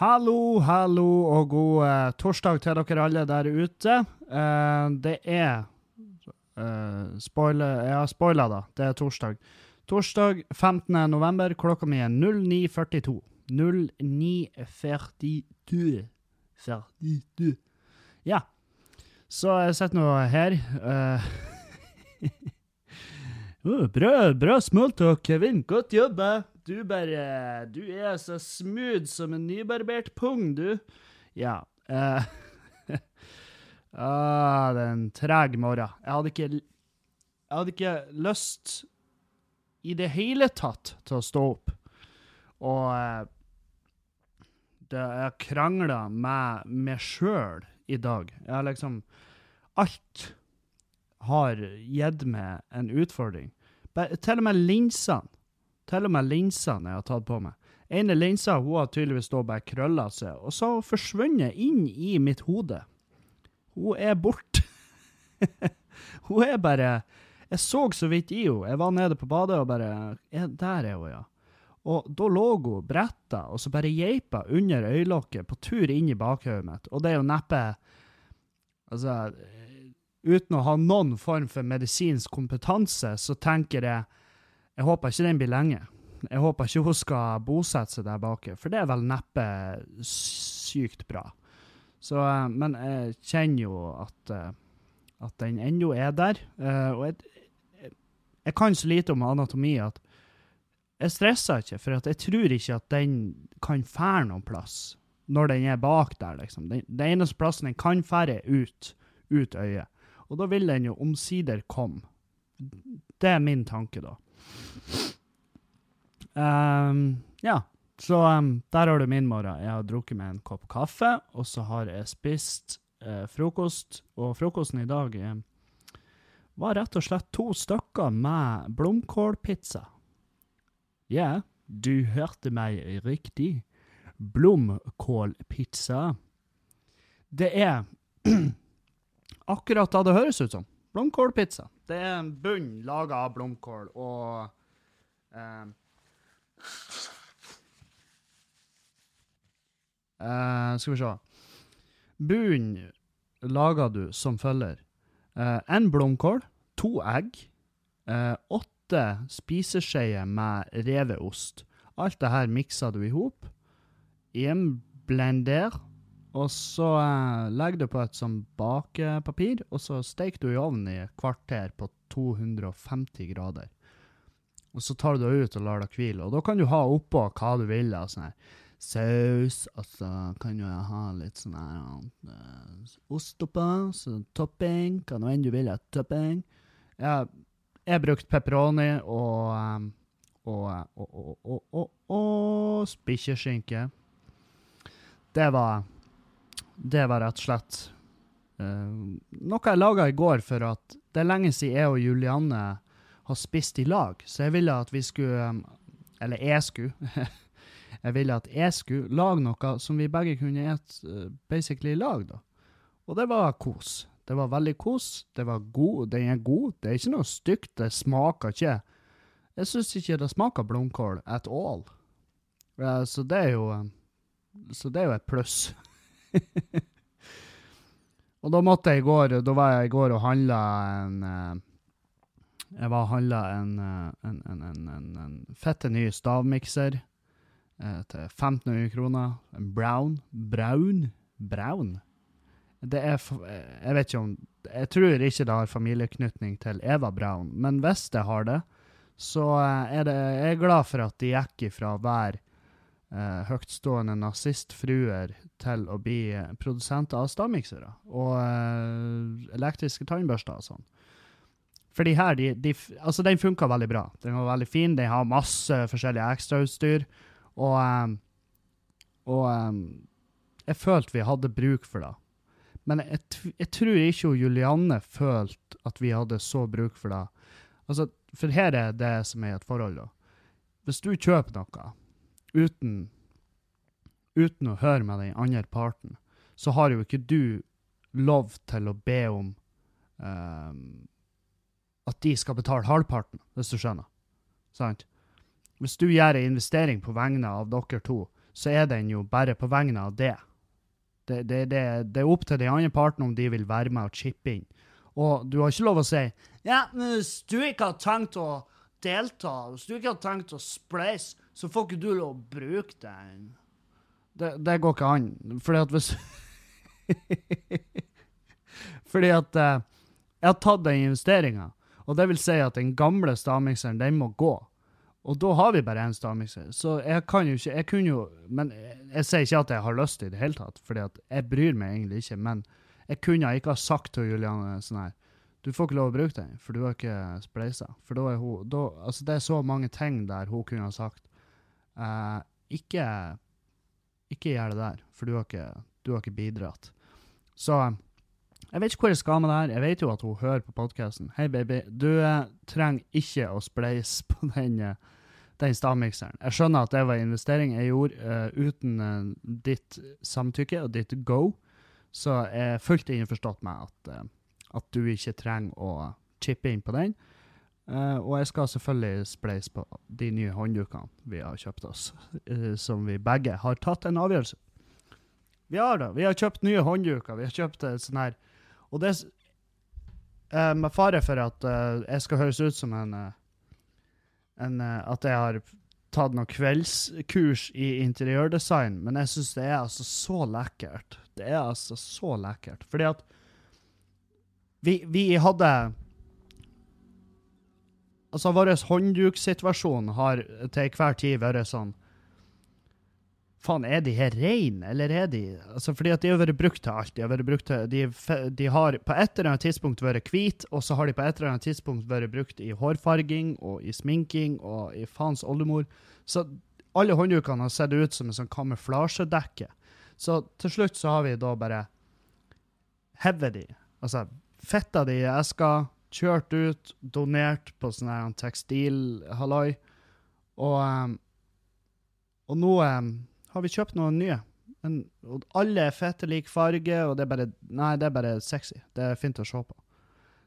Hallo, hallo og god eh, torsdag til dere alle der ute. Eh, det er uh, spoiler, Jeg har spoila, da. Det er torsdag. Torsdag 15. november. Klokka mi er 09.42. 09.42. 42. Ja. Så jeg sitter nå her. Uh, uh, bra, bra og Kevin. Godt jobba. Du bare Du er så smooth som en nybarbert pung, du. Ja. Uh, ah, det er en treg morgen. Jeg hadde ikke Jeg hadde ikke lyst i det hele tatt til å stå opp. Og uh, det, jeg krangla med meg sjøl i dag. Jeg har liksom Alt har gitt meg en utfordring. Til og med linsene til og med linsene jeg har tatt på meg. ene linsa hun har tydeligvis da bare krølla seg, og så har hun forsvunnet inn i mitt hode. Hun er borte. hun er bare Jeg så så vidt i henne. Jeg var nede på badet og bare Der er hun, ja. Og da lå hun bretta og så bare geipa under øyelokket på tur inn i bakhodet mitt. Og det er jo neppe Altså, uten å ha noen form for medisinsk kompetanse, så tenker jeg jeg håper ikke den blir lenge. Jeg håper ikke hun skal bosette seg der bak, for det er vel neppe sykt bra. Så, eh, men jeg kjenner jo at, eh, at den ennå er der. Eh, og jeg, jeg, kan så lite om anatomi at jeg stresser ikke, for jeg tror ikke at den kan fære noen plass når den er bak der, liksom. Den, den eneste plassen den kan fære, er ut, ut øyet. Og da vil den jo omsider komme. Det er min tanke, da. Um, ja, så um, der har du min morgen. Jeg har drukket meg en kopp kaffe, og så har jeg spist uh, frokost. Og frokosten i dag uh, var rett og slett to stykker med blomkålpizza. Ja, du hørte meg riktig. Blomkålpizza. Det er akkurat da det høres ut som. Blomkålpizza. Det er en bunn laga av blomkål og uh, uh, Skal vi se. Bunnen lager du som følger. Uh, en blomkål, to egg, åtte spiseskjeer med revet ost. Alt det her mikser du i hop i en blender og så eh, legger du på et sånn bakepapir, og så steker du i ovnen i et kvarter på 250 grader. Og så tar du det ut og lar det hvile. Og da kan du ha oppå hva du vil av sånn saus, og kan du ha litt sånn her uh, ost oppå, så topping, hva nå enn du vil ha topping. Jeg har brukt pepperoni og, um, og, og, og, og, og, og spikkeskinke. Det var det var rett og slett uh, noe jeg laga i går for at det er lenge siden jeg og Julianne har spist i lag. Så jeg ville at vi skulle um, Eller jeg skulle. jeg ville at jeg skulle lage noe som vi begge kunne spise uh, basically i lag, da. Og det var kos. Det var veldig kos. Det var god. Den er god. Det er ikke noe stygt. Det smaker ikke Jeg syns ikke det smaker blomkål at all. Så det er jo Så det er jo et pluss. og da måtte jeg i går Da var jeg i går og handla en eh, Jeg var og handla en, eh, en, en, en, en, fette ny stavmikser eh, til 1500 kroner. En brown. Brown? Brown? Det er Jeg vet ikke om Jeg tror ikke det har familieknytning til Eva Brown, men hvis det har det, så er det, jeg er glad for at de gikk ifra være eh, høytstående nazistfruer til å bli eh, produsenter av stavmiksere og eh, elektriske tannbørster og sånn. For de her, de, de, altså den funka veldig bra. Den var veldig fin. Den har masse forskjellig ekstrautstyr. Og, um, og um, jeg følte vi hadde bruk for det. Men jeg, jeg tror ikke Julianne følte at vi hadde så bruk for det. Altså, for her er det som er et forhold, da. Hvis du kjøper noe, uten, uten å høre med den andre parten, så har jo ikke du lov til å be om um, at de skal betale halvparten, hvis du skjønner. Sant? Hvis du gjør en investering på vegne av dere to, så er den jo bare på vegne av det. Det, det, det, det er opp til den andre parten om de vil være med og chippe inn. Og du har ikke lov å si ja, men hvis du ikke har tenkt å delta, hvis du ikke har tenkt å spleise, så får ikke du lov å bruke den. Det, det går ikke an. Fordi at hvis Fordi at eh, jeg har tatt den investeringa, og det vil si at den gamle stavmikseren, den må gå. Og da har vi bare én stavmikser. Så jeg kan jo ikke Jeg kunne jo Men jeg sier ikke at jeg har lyst i det hele tatt, fordi at jeg bryr meg egentlig ikke. Men jeg kunne ikke ha sagt til Juliane sånn her Du får ikke lov å bruke den, for du har ikke spleisa. For da er hun da, Altså, det er så mange ting der hun kunne ha sagt. Uh, ikke Ikke gjør det der, for du har ikke, du har ikke bidratt. Så jeg vet ikke hvor jeg skal med det her. Jeg vet jo at hun hører på podkasten. Hei, baby. Du eh, trenger ikke å spleise på den, eh, den stavmikseren. Jeg skjønner at det var en investering jeg gjorde uh, uten uh, ditt samtykke og ditt go, så jeg fullt innforstått med at, uh, at du ikke trenger å chippe inn på den. Og jeg skal selvfølgelig spleise på de nye hånddukene vi har kjøpt oss, som vi begge har tatt en avgjørelse. Vi har det. Vi har kjøpt nye håndduker. Vi har kjøpt sånn her og det uh, Med fare for at uh, jeg skal høres ut som en, uh, en At jeg har tatt noen kveldskurs i interiørdesign, men jeg syns det er altså så lekkert. Det er altså så lekkert. Fordi at vi, vi hadde Altså, vår håndduksituasjon har til enhver tid vært sånn Faen, er de her reine, eller er de altså Fordi at de har vært brukt til alt. De har, brukt til, de, de har på et eller annet tidspunkt vært hvite, og så har de på et eller annet tidspunkt vært brukt i hårfarging og i sminking og i faens oldemor. Så alle hånddukene har sett ut som en sånn kamuflasjedekke. Så til slutt så har vi da bare hevet de. Altså fetta de i eska, kjørt ut, donert på sånn tekstilhalloi. Og, um, og nå um, har vi kjøpt noen nye. Men, og alle er fette lik farge, og det er bare Nei, det er bare sexy. Det er fint å se på.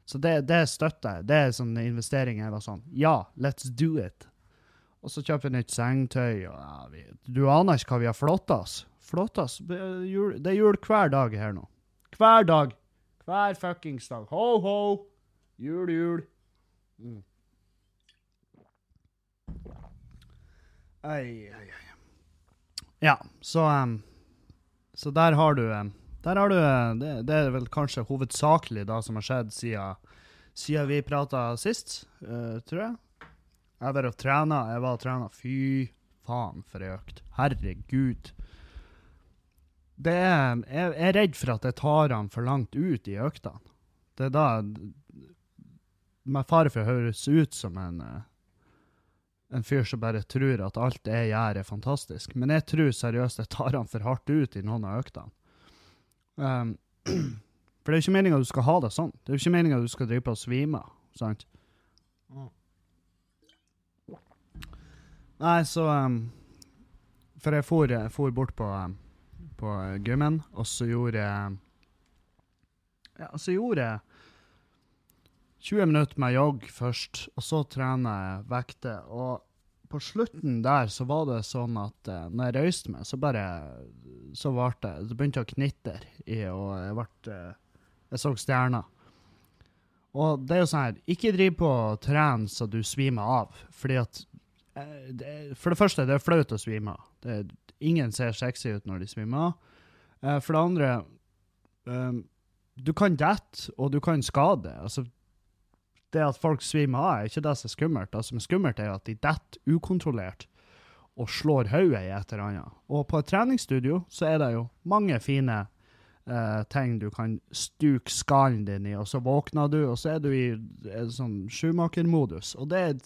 Så det, det støtter jeg. Det er sånn investering jeg var sånn Ja, let's do it. Og så kjøper vi nytt sengetøy, og ja, vi, Du aner ikke hva vi har flotta oss. Flotta oss. Det er jul hver dag her nå. Hver dag. Hver fuckings dag. Ho, ho! Jul, jul. Mm. Ai, ai, ai. Ja, så um, Så der har du um, Der har du uh, det, det, er vel kanskje hovedsakelig da som har skjedd siden, siden vi prata sist, uh, tror jeg. Jeg vært og trena. Jeg var og trena. Fy faen, for ei økt. Herregud. Det er, jeg er redd for at jeg tar han for langt ut i øktene. Det er da Med fare for å høres ut som en uh, en fyr som bare tror at alt jeg gjør, er fantastisk. Men jeg tror seriøst jeg tar han for hardt ut i noen av øktene. Um, for det er jo ikke meninga du skal ha det sånn. Det er jo ikke meninga du skal drive på og svime av. Sant? Nei, så um, For jeg for, jeg for bort på, um, på gymmen, og så gjorde jeg Ja, så gjorde jeg 20 minutter med jogg først, og så trener jeg vekter. Og på slutten der så var det sånn at uh, når jeg røyste meg, så bare Så ble det Det begynte å knitre i, og jeg ble uh, Jeg så stjerner. Og det er jo sånn her Ikke driv på å trene så du svimer av, fordi at det, For det første, det er flaut å svime av. Ingen ser sexy ut når de svimer av. for det andre Du kan dette, og du kan skade. Altså, det at folk svimer av, er ikke det som er skummelt. Det som er skummelt, er at de detter ukontrollert og slår hodet i et eller annet. Og på et treningsstudio så er det jo mange fine eh, ting du kan stuke skallen din i, og så våkner du, og så er du i en sånn sjumakermodus. Og det er,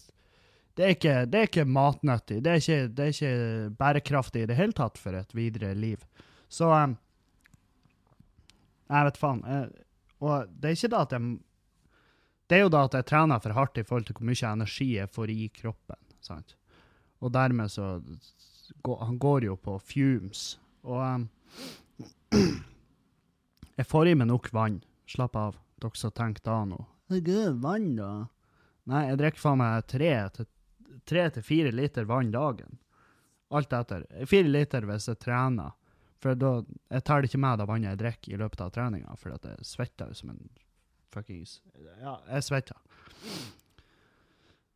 det, er ikke, det ikke, matnyttig. Det er ikke, det er ikke, bærekraftig i det hele tatt for et videre liv. Så eh, Jeg vet faen. Eh, og det er ikke det at jeg det er jo da at jeg trener for hardt i forhold til hvor mye energi jeg får i kroppen. sant? Og dermed så Han går jo på fumes. Og um, jeg får i meg nok vann. Slapp av, dere som tenker da nå. Gud, vann, da? Nei, jeg drikker faen meg tre til, tre til fire liter vann dagen. Alt etter. Fire liter hvis jeg trener. For da, jeg det ikke med det vannet jeg drikker i løpet av treninga, for at jeg svetter som en fuckings Ja, jeg svetter.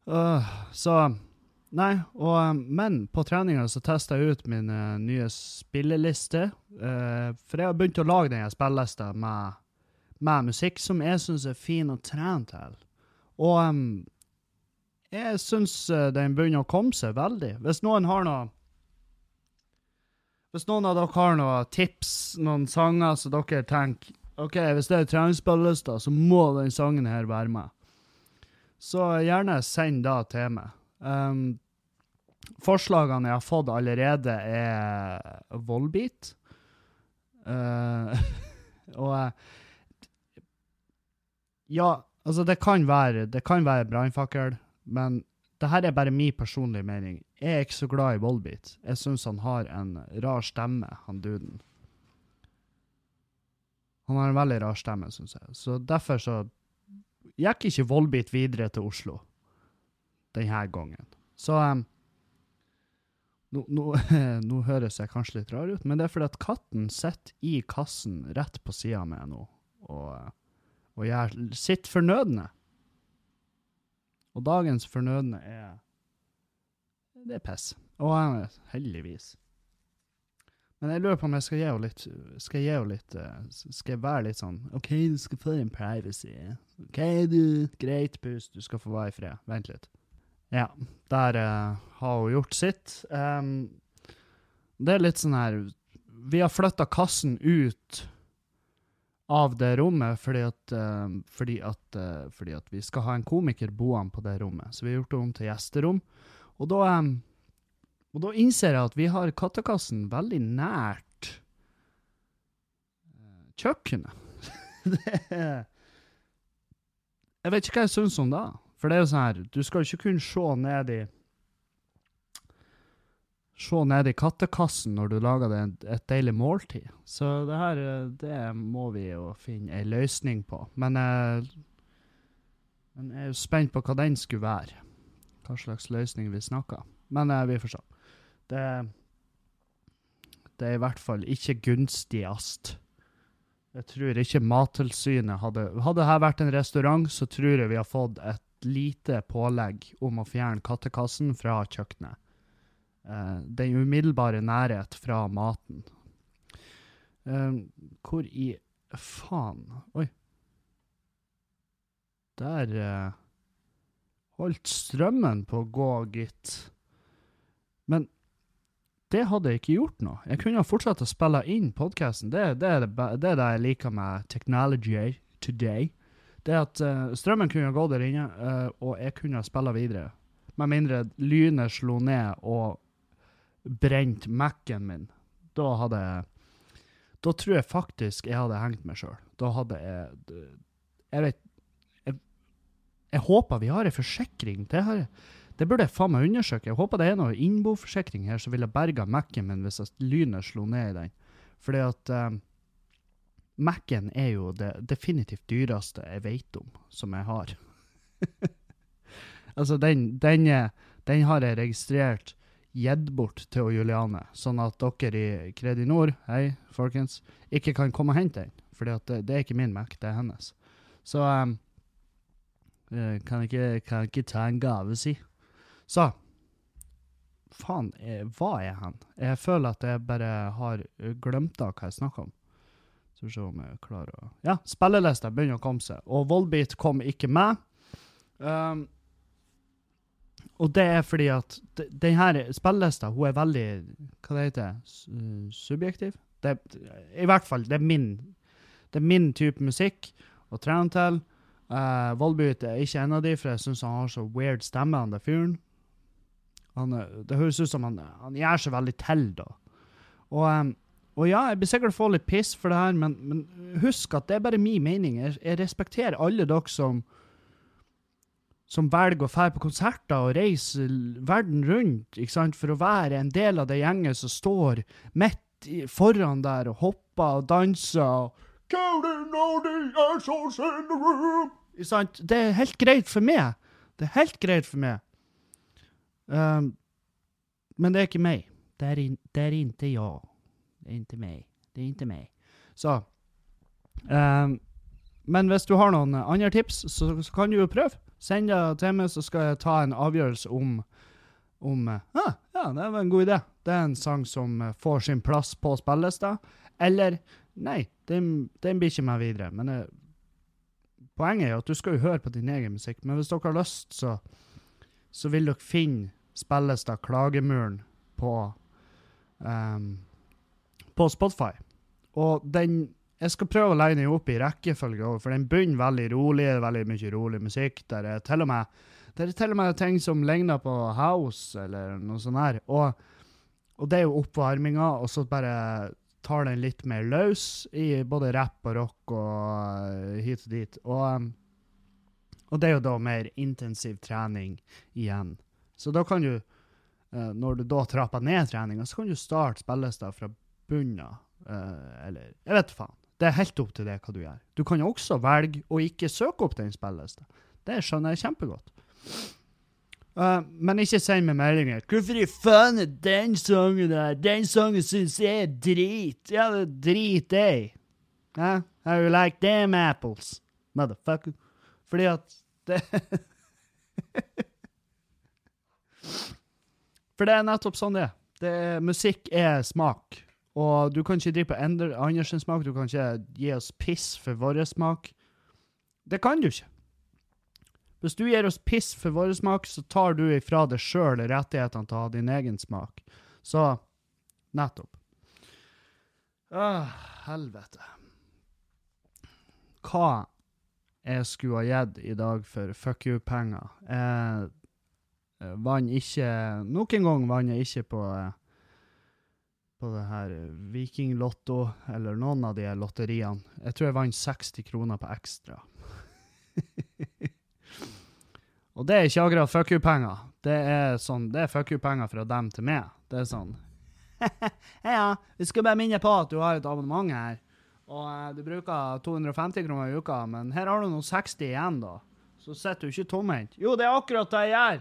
Uh, så Nei, og, um, men på treninga så testa jeg ut min uh, nye spilleliste. Uh, for jeg har begynt å lage denne spillelista med, med, musikk som jeg syns er fin å trene til. Og um, jeg syns den begynner å komme seg veldig. Hvis noen har noe Hvis noen av dere har noen tips, noen sanger så dere tenker OK, hvis det er treningsspillelista, så må den sangen her være med. Så gjerne send det til meg. Um, forslagene jeg har fått allerede, er Volbeat. Uh, og Ja, altså, det kan være Det kan være brannfakkel, men det her er bare min personlige mening. Jeg er ikke så glad i Volbeat. Jeg syns han har en rar stemme, han duden. Han har en veldig rar stemme, syns jeg. Så derfor så gikk ikke Volbeat videre til Oslo denne gangen. Så um, nå, nå, nå, høres jeg kanskje litt rar ut, men det er fordi at katten sitter i kassen rett på sida meg nå og, og gjør sitt fornødne. Og dagens fornødne er Det er piss. Og heldigvis. Men jeg lurer på om jeg skal gi henne litt Skal jeg gi henne litt eh, Skal jeg være litt sånn OK, du skal få din privacy. OK, du. Greit, pust. Du skal få være i fred. Vent litt. Ja, der uh, har hun gjort sitt. Um, det er litt sånn her Vi har flytta kassen ut av det rommet fordi at, uh, fordi, at, uh, fordi at, vi skal ha en komiker boende på det rommet. Så vi har gjort det om til gjesterom. Og da um, og da innser jeg at vi har kattekassen veldig nært uh, kjøkkenet. det er Jeg vet ikke hva jeg syns om det. For det er jo sånn her, du skal ikke kunne se ned i Se ned i kattekassen når du lager det et deilig måltid. Så det her, eh, det må vi jo finne ei løsning på. Men, uh, men jeg er jo spent på hva den skulle være. Hva slags løsning vi snakker. Men vi får se. Det, det er i hvert fall ikke gunstigst. Jeg tror ikke Mattilsynet hadde Hadde dette vært en restaurant, så tror jeg vi har fått et lite pålegg om å fjerne kattekassen fra kjøkkenet. Uh, den umiddelbare nærhet fra maten. Uh, hvor i faen Oi. Der uh, holdt strømmen på å gå, gitt. Men det hadde jeg ikke gjort noe. Jeg kunne ha fortsatt å spille inn podkasten. Det, det, er det, jeg liker med technology today. Det at uh, strømmen kunne ha gått der inne, uh, og jeg kunne ha spilla videre. Med mindre lynet slo ned og brent Mac-en min. Da hadde jeg Da tror jeg faktisk jeg hadde hengt meg sjøl. Da hadde jeg Jeg vet Jeg, jeg håper vi har ei forsikring. Det her det burde jeg faen meg undersøke. Jeg håper det er noe innboforsikring her som ville berga Mac-en min hvis lynet slo ned i den. Fordi at um, Mac-en er jo det definitivt dyreste jeg vet om, som jeg har. altså, den, den, den, har jeg registrert gitt bort til Juliane, sånn at dere i Kredinor, hei, folkens, ikke kan komme og hente den. For det, det, er ikke min Mac, det er hennes. Så um, kan, jeg ikke, kan jeg ikke ta en gave, si. Så Faen, hva er han? Jeg føler at jeg bare har glemt av hva jeg snakker om. Så vi se om jeg klarer å Ja, spillelista begynner å komme seg. Og Volbeat kom ikke med. Um, og det er fordi at denne spillelista hun er veldig Hva det heter Subjektiv? Det, I hvert fall, det er min Det er min type musikk å trene til. Uh, Volbeat er ikke en av de, for jeg syns han har så weird stemme, han der fyren. Han, det høres ut som han, han gjør seg veldig til, da. Og, um, og ja, jeg blir sikkert få litt piss for det her, men, men, husk at det er bare min mening. Jeg, jeg respekterer alle dere som som velger å dra på konserter og reise verden rundt ikke sant, for å være en del av det gjenget som står midt foran der og hopper og danser. Ikke sant? Det er helt greit for meg. Det er helt greit for meg. Um, men det er ikke meg. det är, in, det är inte jag. Det är inte mig. Det är inte mig. Så Um, Men hvis du har noen andre tips, så, så kan du jo prøve. Send det til meg, så skal jeg ta en avgjørelse om om eh, ah, Ja, det var en god idé. Det er en sang som eh, får sin plass på spillelista. Eller nei, den, blir ikke med videre. Men eh, poenget er at du skal jo høre på din egen musikk. Men hvis dere har lyst, så, så vil dere finne spillelista Klagemuren på um, på Spotify. Og den Jeg skal prøve å legge den opp i rekkefølge for den begynner veldig rolig. Veldig mye rolig musikk. Der er til og med, der er til og med ting som ligner på house, eller noe sånt her. Og, og det er jo oppvarminga, og så bare tar den litt mer løs i både rapp og rock og eh, hit og dit. Og, um, og det er jo da mer intensiv trening igjen. Så da kan du, eh, når du da trapper ned treninga, så kan du starte spillelista fra bunnen av. eh, eller Jeg vet faen. Det er helt opp til deg hva du gjør. Du kan jo også velge å ikke søke opp den spillelista. Det skjønner jeg kjempegodt. Uh, men ikke send meg meldinger. 'Hvorfor i faen er den sangen der? Den sangen syns jeg er drit.' Ja, det er drit, jeg. Eh? How you like them apples, motherfucker? Fordi at det For det er nettopp sånn det er. Musikk er smak. Og du kan ikke drive på andres smak. Du kan ikke gi oss piss for vår smak. Det kan du ikke. Hvis du gir oss piss for vår smak, så tar du ifra deg sjøl rettighetene til å ha din egen smak. Så nettopp. Åh, helvete. Hva jeg skulle ha gitt i dag for fuck you-penger? Jeg eh, vant ikke Nok en gang vant jeg ikke på eh, på det her Vikinglotto, eller noen av de lotteriene. Jeg tror jeg vant 60 kroner på ekstra. Og det er ikke akkurat fuck you-penger. Det er sånn, det er fuck you-penger fra dem til meg. Det er sånn Ja, vi skal bare minne på at du har et abonnement her. Og eh, du bruker 250 kroner i uka, men her har du nå 60 igjen, da. Så sitter du ikke tomhendt. Jo, det er akkurat det jeg gjør!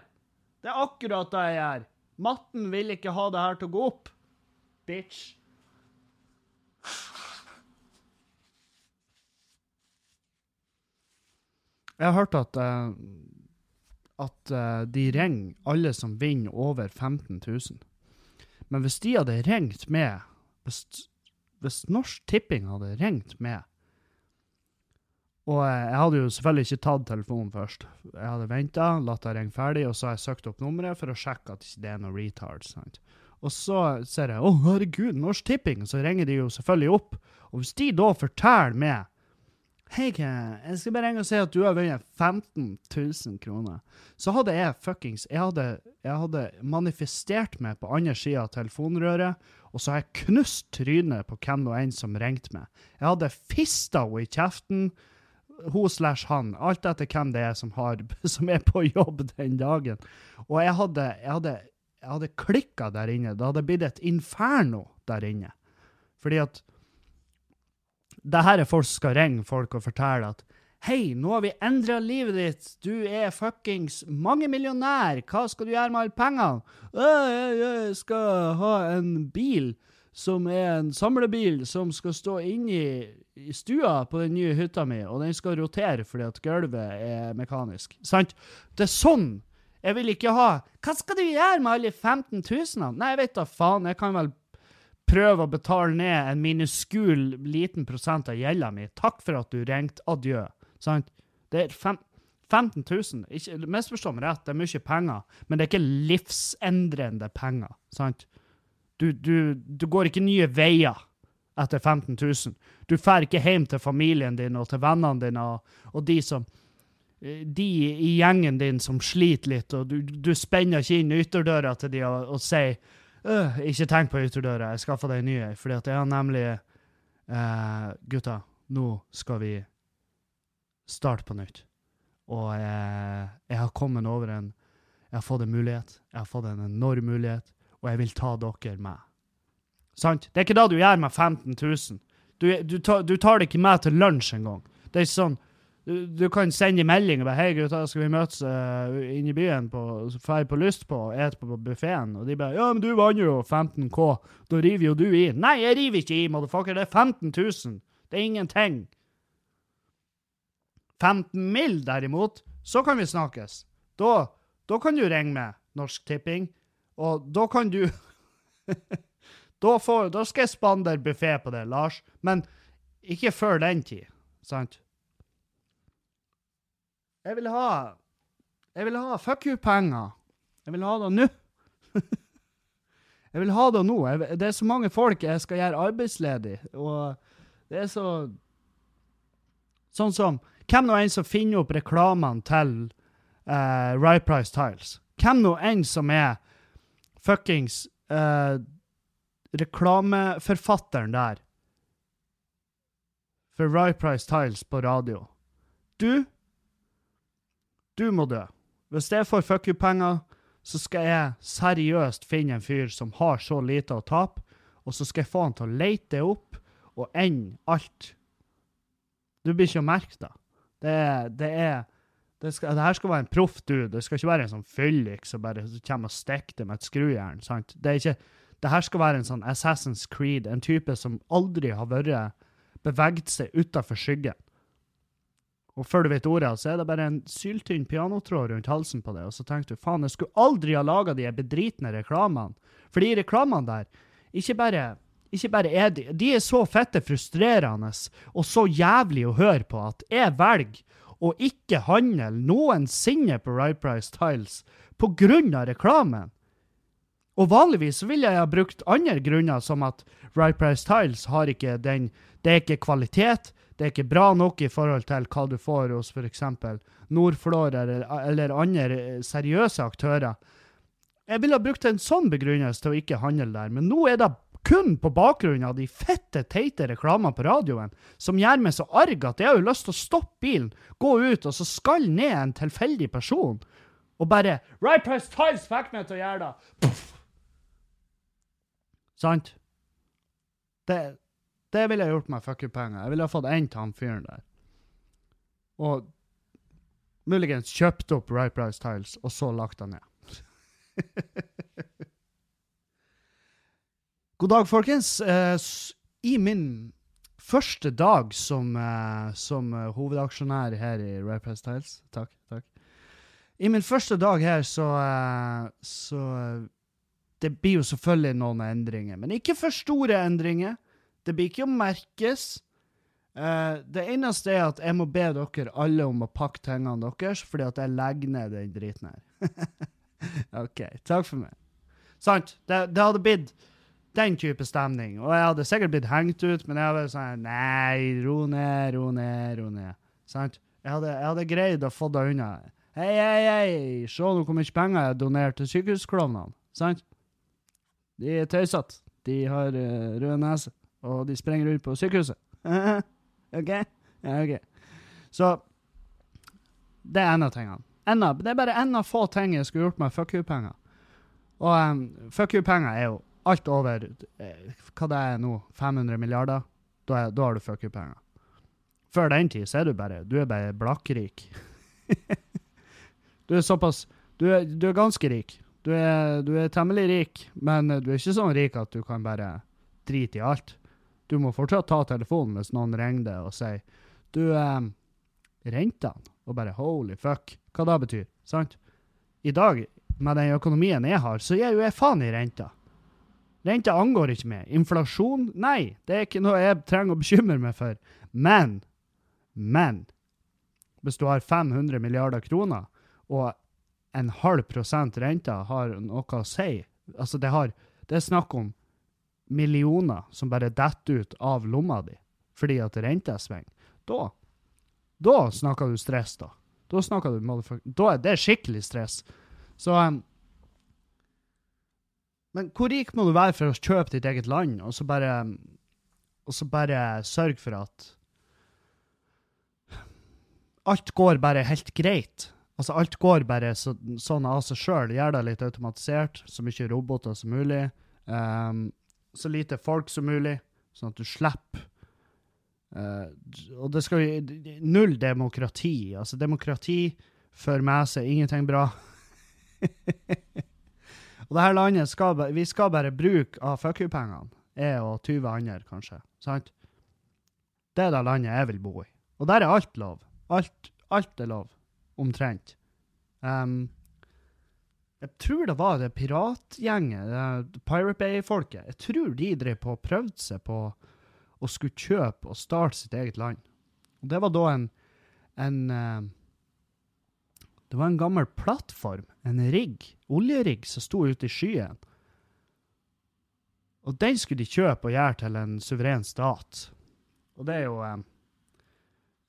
Det er akkurat det jeg gjør! Matten vil ikke ha det her til å gå opp. Bitch. Jeg har hørt at uh, at uh, de ringer alle som vinner over 15 000. Men hvis de hadde ringt med Hvis, hvis Norsk Tipping hadde ringt med Og jeg hadde jo selvfølgelig ikke tatt telefonen først. Jeg hadde venta, latt det ringe ferdig, og så har jeg søkt opp nummeret for å sjekke at det ikke er noe retard. sant? Og så ser jeg 'Å, herregud, Norsk Tipping', så ringer de jo selvfølgelig opp. Og hvis de da forteller meg Hei, jeg skal bare og si at du har vunnet 15 000 kroner. Så hadde jeg fuckings Jeg hadde, jeg hadde manifestert meg på andre sida av telefonrøret, og så har jeg knust trynet på hvem og en som ringte meg. Jeg hadde fista henne i kjeften, hun slash han, alt etter hvem det er som, har, som er på jobb den dagen. Og jeg hadde, jeg hadde, hadde klikka der inne. Det hadde blitt et inferno der inne. Fordi at det her er folk som skal ringe folk og fortelle at Hei, nå har vi endra livet ditt. Du er fuckings mangemillionær. Hva skal du gjøre med alle pengene? «Øh, Jeg, jeg skal ha en bil som er en samlebil som skal stå inni stua på den nye hytta mi, og den skal rotere fordi at gulvet er mekanisk. Sant? Det er sånn. Jeg vil ikke ha Hva skal du gjøre med alle 15 000? Nei, jeg vet da faen. Jeg kan vel prøve å betale ned en minuskul liten prosent av gjelda mi. Takk for at du ringte. Adjø. Sant? Det er fem, 15 000. Ikke, misforstå meg rett, det er mye penger, men det er ikke livsendrende penger. Sant? Du, du, du går ikke nye veier etter 15 000. Du drar ikke hjem til familien din og til vennene dine og, og de som de i gjengen din som sliter litt, og du, du spenner ikke inn ytterdøra til de og, og sier «Øh, ikke tenk på ytterdøra, jeg skaffer deg en ny, fordi at jeg har nemlig eh, Gutta, nå skal vi starte på nytt. Og eh, jeg har kommet over en Jeg har fått en mulighet. Jeg har fått en enorm mulighet, og jeg vil ta dere med. Sant? Det er ikke da du gjør med 15 000. Du, du, tar, du tar det ikke med til lunsj engang. Det er ikke sånn du, kan sende melding og bare 'Hei, gutta, skal vi møtes uh, inne i byen på dra på lyst på og ete på buffeen?' Og de bare 'Ja, men du vant jo 15K. Da river jo du i.' Nei, jeg river ikke i, motherfucker. Det er 15 000. Det er ingenting. 15 mill., derimot, så kan vi snakkes. Da, da kan du ringe med Norsk Tipping, og da kan du da, får, da skal jeg spandere buffé på det, Lars. Men ikke før den tid, sant? Jeg vil ha Jeg vil ha fuck you-penger. Jeg vil ha det nå. jeg vil ha det nå. Jeg, det er så mange folk jeg skal gjøre arbeidsledig, og det er så Sånn som Hvem nå enn som finner opp reklamene til uh, Right Price Tiles? Hvem nå enn som er fuckings uh, reklameforfatteren der for Right Price Tiles på radio? Du du må dø. Hvis jeg får fuck you-penger, så skal jeg seriøst finne en fyr som har så lite å tape, og så skal jeg få han til å leite det opp og ende alt. Du blir ikke å merke det. Det er, det er det, skal, det, her skal være en proff dude. Det skal ikke være en sånn fyllik som bare kommer og stikker det med et skrujern. sant? Det, er ikke, det her skal være en sånn Assassin's Creed, en type som aldri har vært beveget seg utafor skyggen. Og før du vet ordet, så er det bare en syltynn pianotråd rundt halsen på det, og så tenkte du faen, jeg skulle aldri ha laga de bedritne reklamene. For de reklamene der, ikke bare, ikke bare er de De er så fette frustrerende og så jævlig å høre på at jeg velger å ikke handle noensinne på Right Price Tiles på grunn av reklamen. Og vanligvis ville jeg ha brukt andre grunner, som at Right Price Tiles har ikke den Det er ikke kvalitet, det er ikke bra nok i forhold til hva du får hos f.eks. Nordflår eller, eller, andre seriøse aktører. Jeg ville ha brukt en sånn begrunnelse til å ikke handle der, men nå er det kun på bakgrunn av de fette, teite reklamene på radioen som gjør meg så arg at jeg har jo lyst til å stoppe bilen, gå ut og så skal ned en tilfeldig person og bare Right Price Tiles fikk meg til å gjøre det! Puff. Sant? Det, det ville jeg gjort med fuckerpenger. Jeg ville ha fått en til han fyren der. Og muligens kjøpt opp Right Price Tiles, og så lagt han ned. God dag, folkens. Eh, I min første dag som, eh, som eh, hovedaksjonær her i Right Price Tiles Takk, takk. I min første dag her, så, så Det blir jo selvfølgelig noen endringer, men ikke for store endringer. Det blir ikke å merkes. Uh, det eneste er at jeg må be dere alle om å pakke tingene deres, fordi at jeg legger ned den driten her. OK. Takk for meg. Sant? Det, det, hadde blitt den type stemning. Og jeg hadde sikkert blitt hengt ut, men jeg hadde vært sånn Nei, ro ned, ro ned, ro ned. Sant? Jeg hadde, jeg hadde greid å få det unna. Hei, hei, hei, se nå hvor mye penger jeg donerte donert til sykehusklovnene. Sant? De er tøysete. De har uh, rød nese og de sprenger rundt på sykehuset. OK? Ja, OK. Så det er en av tingene. En av, det er bare en av få ting jeg skulle gjort med fuck you-penger. Og um, fuck you-penger er jo alt over eh, hva det er nå, 500 milliarder. Da, er, da har du fuck you-penger. Før den tid så er du bare du er bare blakkrik. du er såpass du er, du er ganske rik. Du er, du er, temmelig rik, men du er ikke sånn rik at du kan bare drite i alt. Du må fortsatt ta telefonen hvis noen ringer deg og sier du, eh, rentene, og bare holy fuck, hva det betyr, sant? I dag, med den økonomien jeg har, så gir jo jeg faen i renta. Renta angår ikke meg. Inflasjon? Nei, det er ikke noe jeg trenger å bekymre meg for. Men, men Hvis du har 500 milliarder kroner, og en halv prosent rente har noe å si Altså, det, har, det er snakk om millioner som bare detter ut av lomma di fordi at renta svinger, da da snakker du stress, da. Da snakker du Da er det skikkelig stress. Så um, Men hvor rik må du være for å kjøpe ditt eget land, og så bare Og så bare sørge for at Alt går bare helt greit. Altså, alt går bare så, sånn av seg sjøl. Gjør det litt automatisert, så mye roboter som mulig. Um, så lite folk som mulig, sånn at du slipper Uh, og det skal jo Null demokrati. Altså, demokrati fører med seg ingenting bra. og det her landet skal Vi skal bare bruke av fuck you-pengene. Jeg og 20 andre, kanskje. Sant? Det er det landet jeg vil bo i. Og der er alt lov. Alt, alt er lov. Omtrent. Um, jeg tror det var det piratgjenget, det Pirate Bay-folket. Jeg tror de drev på og prøvde seg på å skulle kjøpe og starte sitt eget land. Og det var da en, en eh, Det var en gammel plattform, en rigg, oljerigg, som sto ute i skyen. Og den skulle de kjøpe og gjøre til en suveren stat. Og det er jo eh,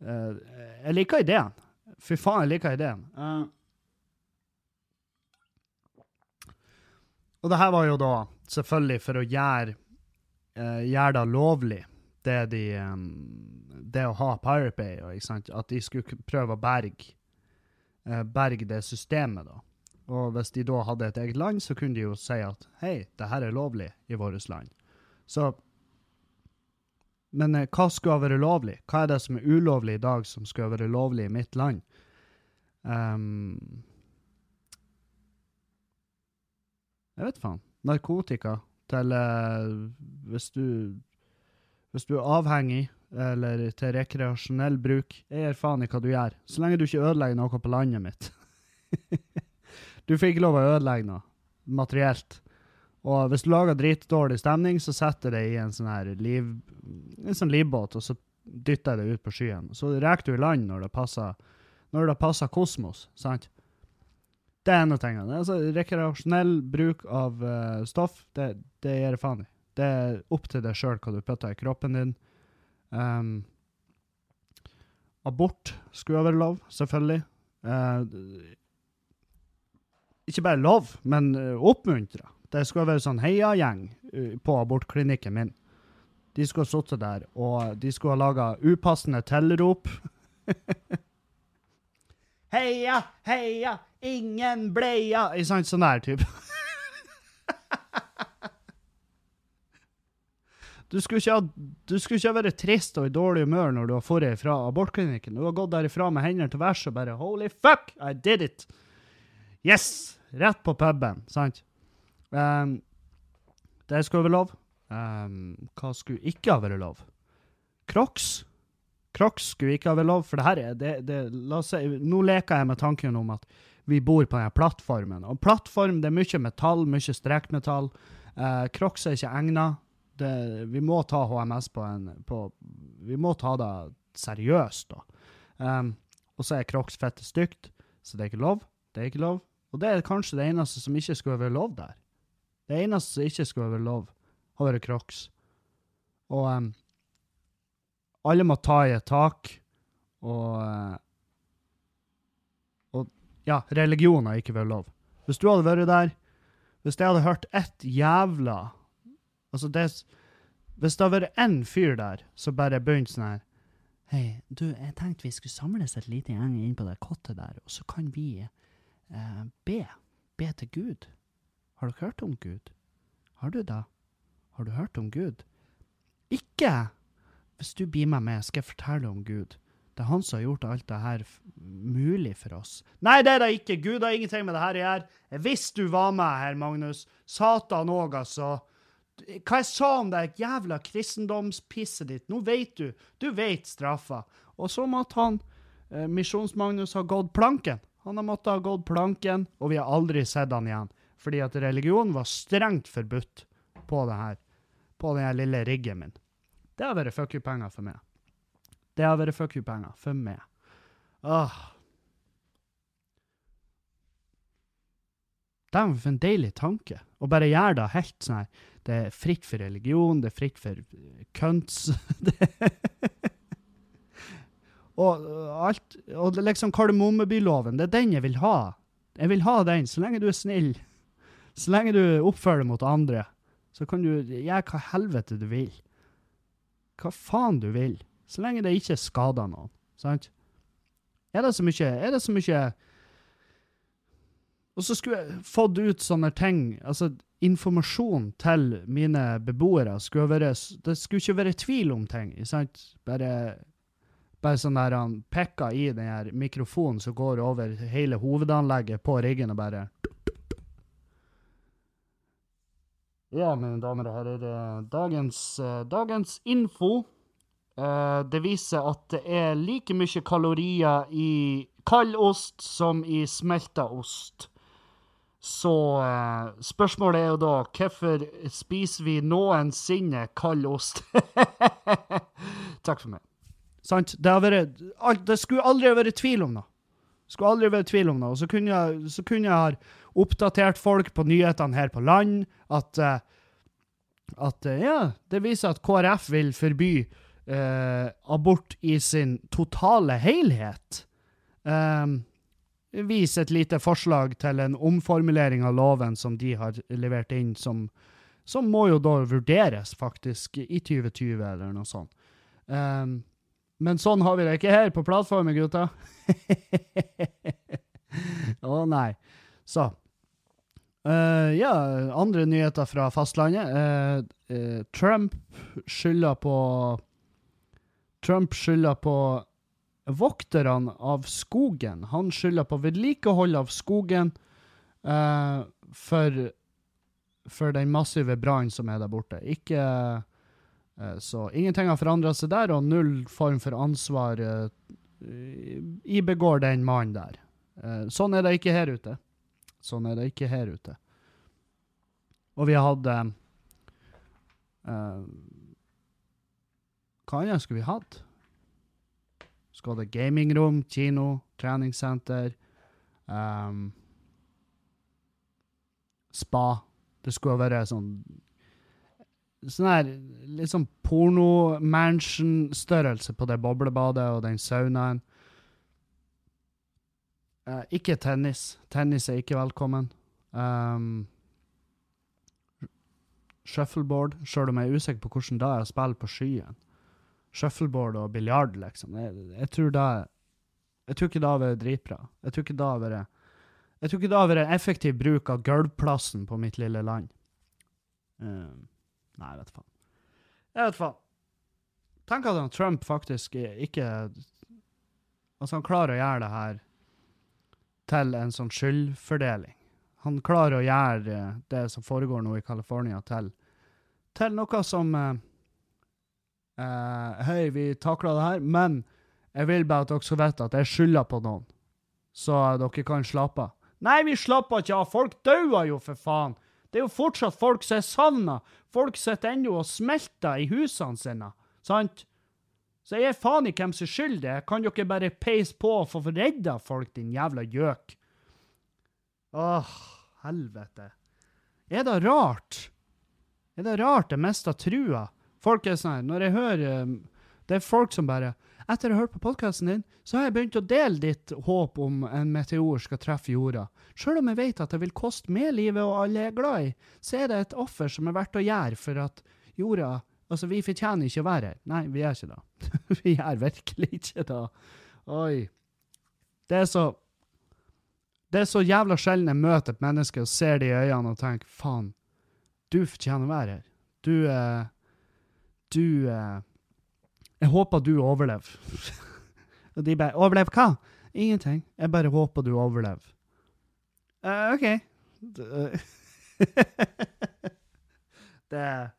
eh, Jeg liker ideen. Fy faen, jeg liker ideen. Eh, og det her var jo da selvfølgelig for å gjøre, uh, gjøre det lovlig, det, de, um, det å ha Pirate Bay, at de skulle prøve å berge, uh, berge det systemet. da. Og hvis de da hadde et eget land, så kunne de jo si at hei, det her er lovlig i vårt land. Så Men eh, hva skulle ha vært lovlig? Hva er det som er ulovlig i dag, som skulle ha vært lovlig i mitt land? Ehm, jeg vet faen. Narkotika til eh, hvis du Hvis du er avhengig, eller til rekreasjonell bruk, jeg gir faen i hva du gjør. Så lenge du ikke ødelegger noe på landet mitt. du får ikke lov å ødelegge noe materielt. Og hvis du lager dritdårlig stemning, så setter det i en sånn her liv, en sånn livbåt, og så dytter jeg det ut på skyen. Så reker du i land når det passer, når det passer kosmos, sant? Det er en av tingene. Altså, rekreasjonell bruk av uh, stoff, det, det gir faen i. Det er opp til deg sjøl hva du putter i kroppen din. Um, abort skulle være lov, selvfølgelig. Uh, ikke bare lov, men uh, oppmuntra. Det skulle være sånn heiagjeng på abortklinikken min. De skulle ha sittet der, og de skulle ha laga upassende tilrop. heia, heia, ingen bleia! Ikke sant? Sånn der type. Du skulle, ha, du skulle ikke ha vært trist og i dårlig humør når du har dratt fra abortklinikken. Du har gått derifra med hendene til værs og bare Holy fuck, I did it! Yes! Rett på puben, sant? Um, det skulle være lov. Um, hva skulle ikke ha vært lov? Crocs. Crocs skulle ikke ha vært lov, for det her er det, det, la oss si, Nå leker jeg med tanken om at vi bor på denne plattformen. Og plattform, det er mye metall, mye strekmetall. Uh, Crocs er ikke egnet. Det, vi må ta HMS på en på, Vi må ta det seriøst, da. Um, og så er Crocs fette stygt, så det er ikke lov. Det er ikke lov. Og det er kanskje det eneste som ikke skulle være lov der. Det eneste som ikke skulle være lov, har vært Crocs. Og um, alle må ta i et tak, og uh, ja, religion har ikke vært lov. Hvis du hadde vært der, hvis jeg hadde hørt ett jævla Altså, det Hvis det hadde vært én fyr der som bare begynte sånn her Hei, du, jeg tenkte vi skulle samles et lite gjeng inn på det kottet der, og så kan vi eh, be. Be til Gud. Har dere hørt om Gud? Har du det? Har du hørt om Gud? Ikke! Hvis du blir med meg, skal jeg fortelle om Gud. Det er han som har gjort alt det her mulig for oss. Nei, det er det ikke! Gud har ingenting med det her å gjøre. Hvis du var med her, Magnus. Satan òg, altså. Hva jeg sa om det jævla kristendomspisset ditt? Nå vet du. Du vet straffa. Og så måtte han, eh, Misjons-Magnus, ha gått planken. Han har måttet ha gått planken, og vi har aldri sett han igjen. Fordi at religion var strengt forbudt på det her. På den lille riggen min. Det har vært fuck you-penger for meg. Det har vært fuck you-penger for meg. Åh. Dæven, for en deilig tanke. Å bare gjøre det helt sånn her. Det er fritt for religion, det er fritt for eh, kønts. Og øh, alt Og er liksom Kardemommebyloven, det er den jeg vil ha. Jeg vil ha den, så lenge du er snill. Så lenge du oppfører deg mot andre, så kan du gjøre hva helvete du vil. Hva faen du vil. Så lenge det ikke skader noen. Sant? Er det så mye Er det så mye Og så skulle jeg fått ut sånne ting Altså, informasjon til mine beboere skulle være Det skulle ikke være tvil om ting. sant? Bare, bare sånn der han pekker i den her mikrofonen som går over hele hovedanlegget på riggen, og bare Ja, mine damer og herrer. eh, Dagens, eh, dagens info eh, Det viser at det er like mye kalorier i kald ost som i smelta ost. Så uh, spørsmålet er jo da hvorfor spiser vi noensinne kald ost? Takk for meg. Sant? Det, vært, skulle aldri vært tvil om det. Skulle aldri vært tvil om det. Og så kunne jeg, ha oppdatert folk på nyhetene her på land at, uh, at ja, det viser at KrF vil forby eh, abort i sin totale helhet. Um, vis et lite forslag til en omformulering av loven som de har levert inn, som, som må jo da vurderes, faktisk, i 2020 eller noe sånt. Um, men sånn har vi det ikke her på plattformen, gutta. Å nei. Så. Uh, ja, andre nyheter fra fastlandet. Uh, uh, Trump skylder på Trump skylder på vokterne av skogen. Han skylder på vedlikehold av skogen uh, for, for den massive brannen som er der borte. Ikke uh, Så ingenting har forandra seg der, og null form for ansvar uh, ibegår den mannen der. Sånn er det ikke her ute. Sånn er det ikke her ute. Og vi hadde eh, Hva annet skulle vi hatt? Skal det gamingrom, kino, treningssenter, um, spa. Det skulle være sånn Sånn her litt sånn porno-mansion-størrelse på det boblebadet og den saunaen. Uh, ikke tennis. Tennis er ikke velkommen. Um, shuffleboard, sjøl om jeg er usikker på hvordan det er å spille på skyen. Shuffleboard og biljard, liksom. Jeg, jeg tror det Jeg tror ikke det har vært dritbra. Jeg tror ikke det har vært Jeg tror ikke det har vært en effektiv bruk av gulvplassen på mitt lille land. Um, nei, jeg vet faen. Jeg vet faen. Tenk at han Trump faktisk ikke Altså, han klarer å gjøre det her til en sånn skyldfordeling. Han klarer å gjøre eh, det som foregår nå i California, til, til noe som eh, eh, Hei, vi takla det her, men jeg vil bare at dere skal vite at jeg skylder på noen, så dere kan slappe av. Nei, vi slapper ikke av! Folk dauer jo, for faen! Det er jo fortsatt folk som er savna. Folk sitter ennå og smelter i husene sine, sant? Så jeg er faen i hvem som er skyld det. Kan dere bare peise på og få redda folk, din jævla gjøk? Åh, helvete. Er det rart? Er det rart jeg mister trua? Folk er sånn når jeg hører um, Det er folk som bare Etter å ha hørt på podkasten din, så har jeg begynt å dele ditt håp om en meteor skal treffe jorda. Sjøl om jeg vet at det vil koste meg livet og alle er glad i, så er det et offer som er verdt å gjøre for at jorda Altså, vi fortjener ikke å være her. Nei, vi gjør ikke det. vi gjør virkelig ikke det. Oi. Det er så Det er så jævla sjelden jeg møter et menneske og ser det i øynene og tenker faen, du fortjener å være her. Du eh, Du eh, Jeg håper du overlever. og de bare 'Overlev hva?' Ingenting. Jeg bare håper du overlever. Uh, OK. det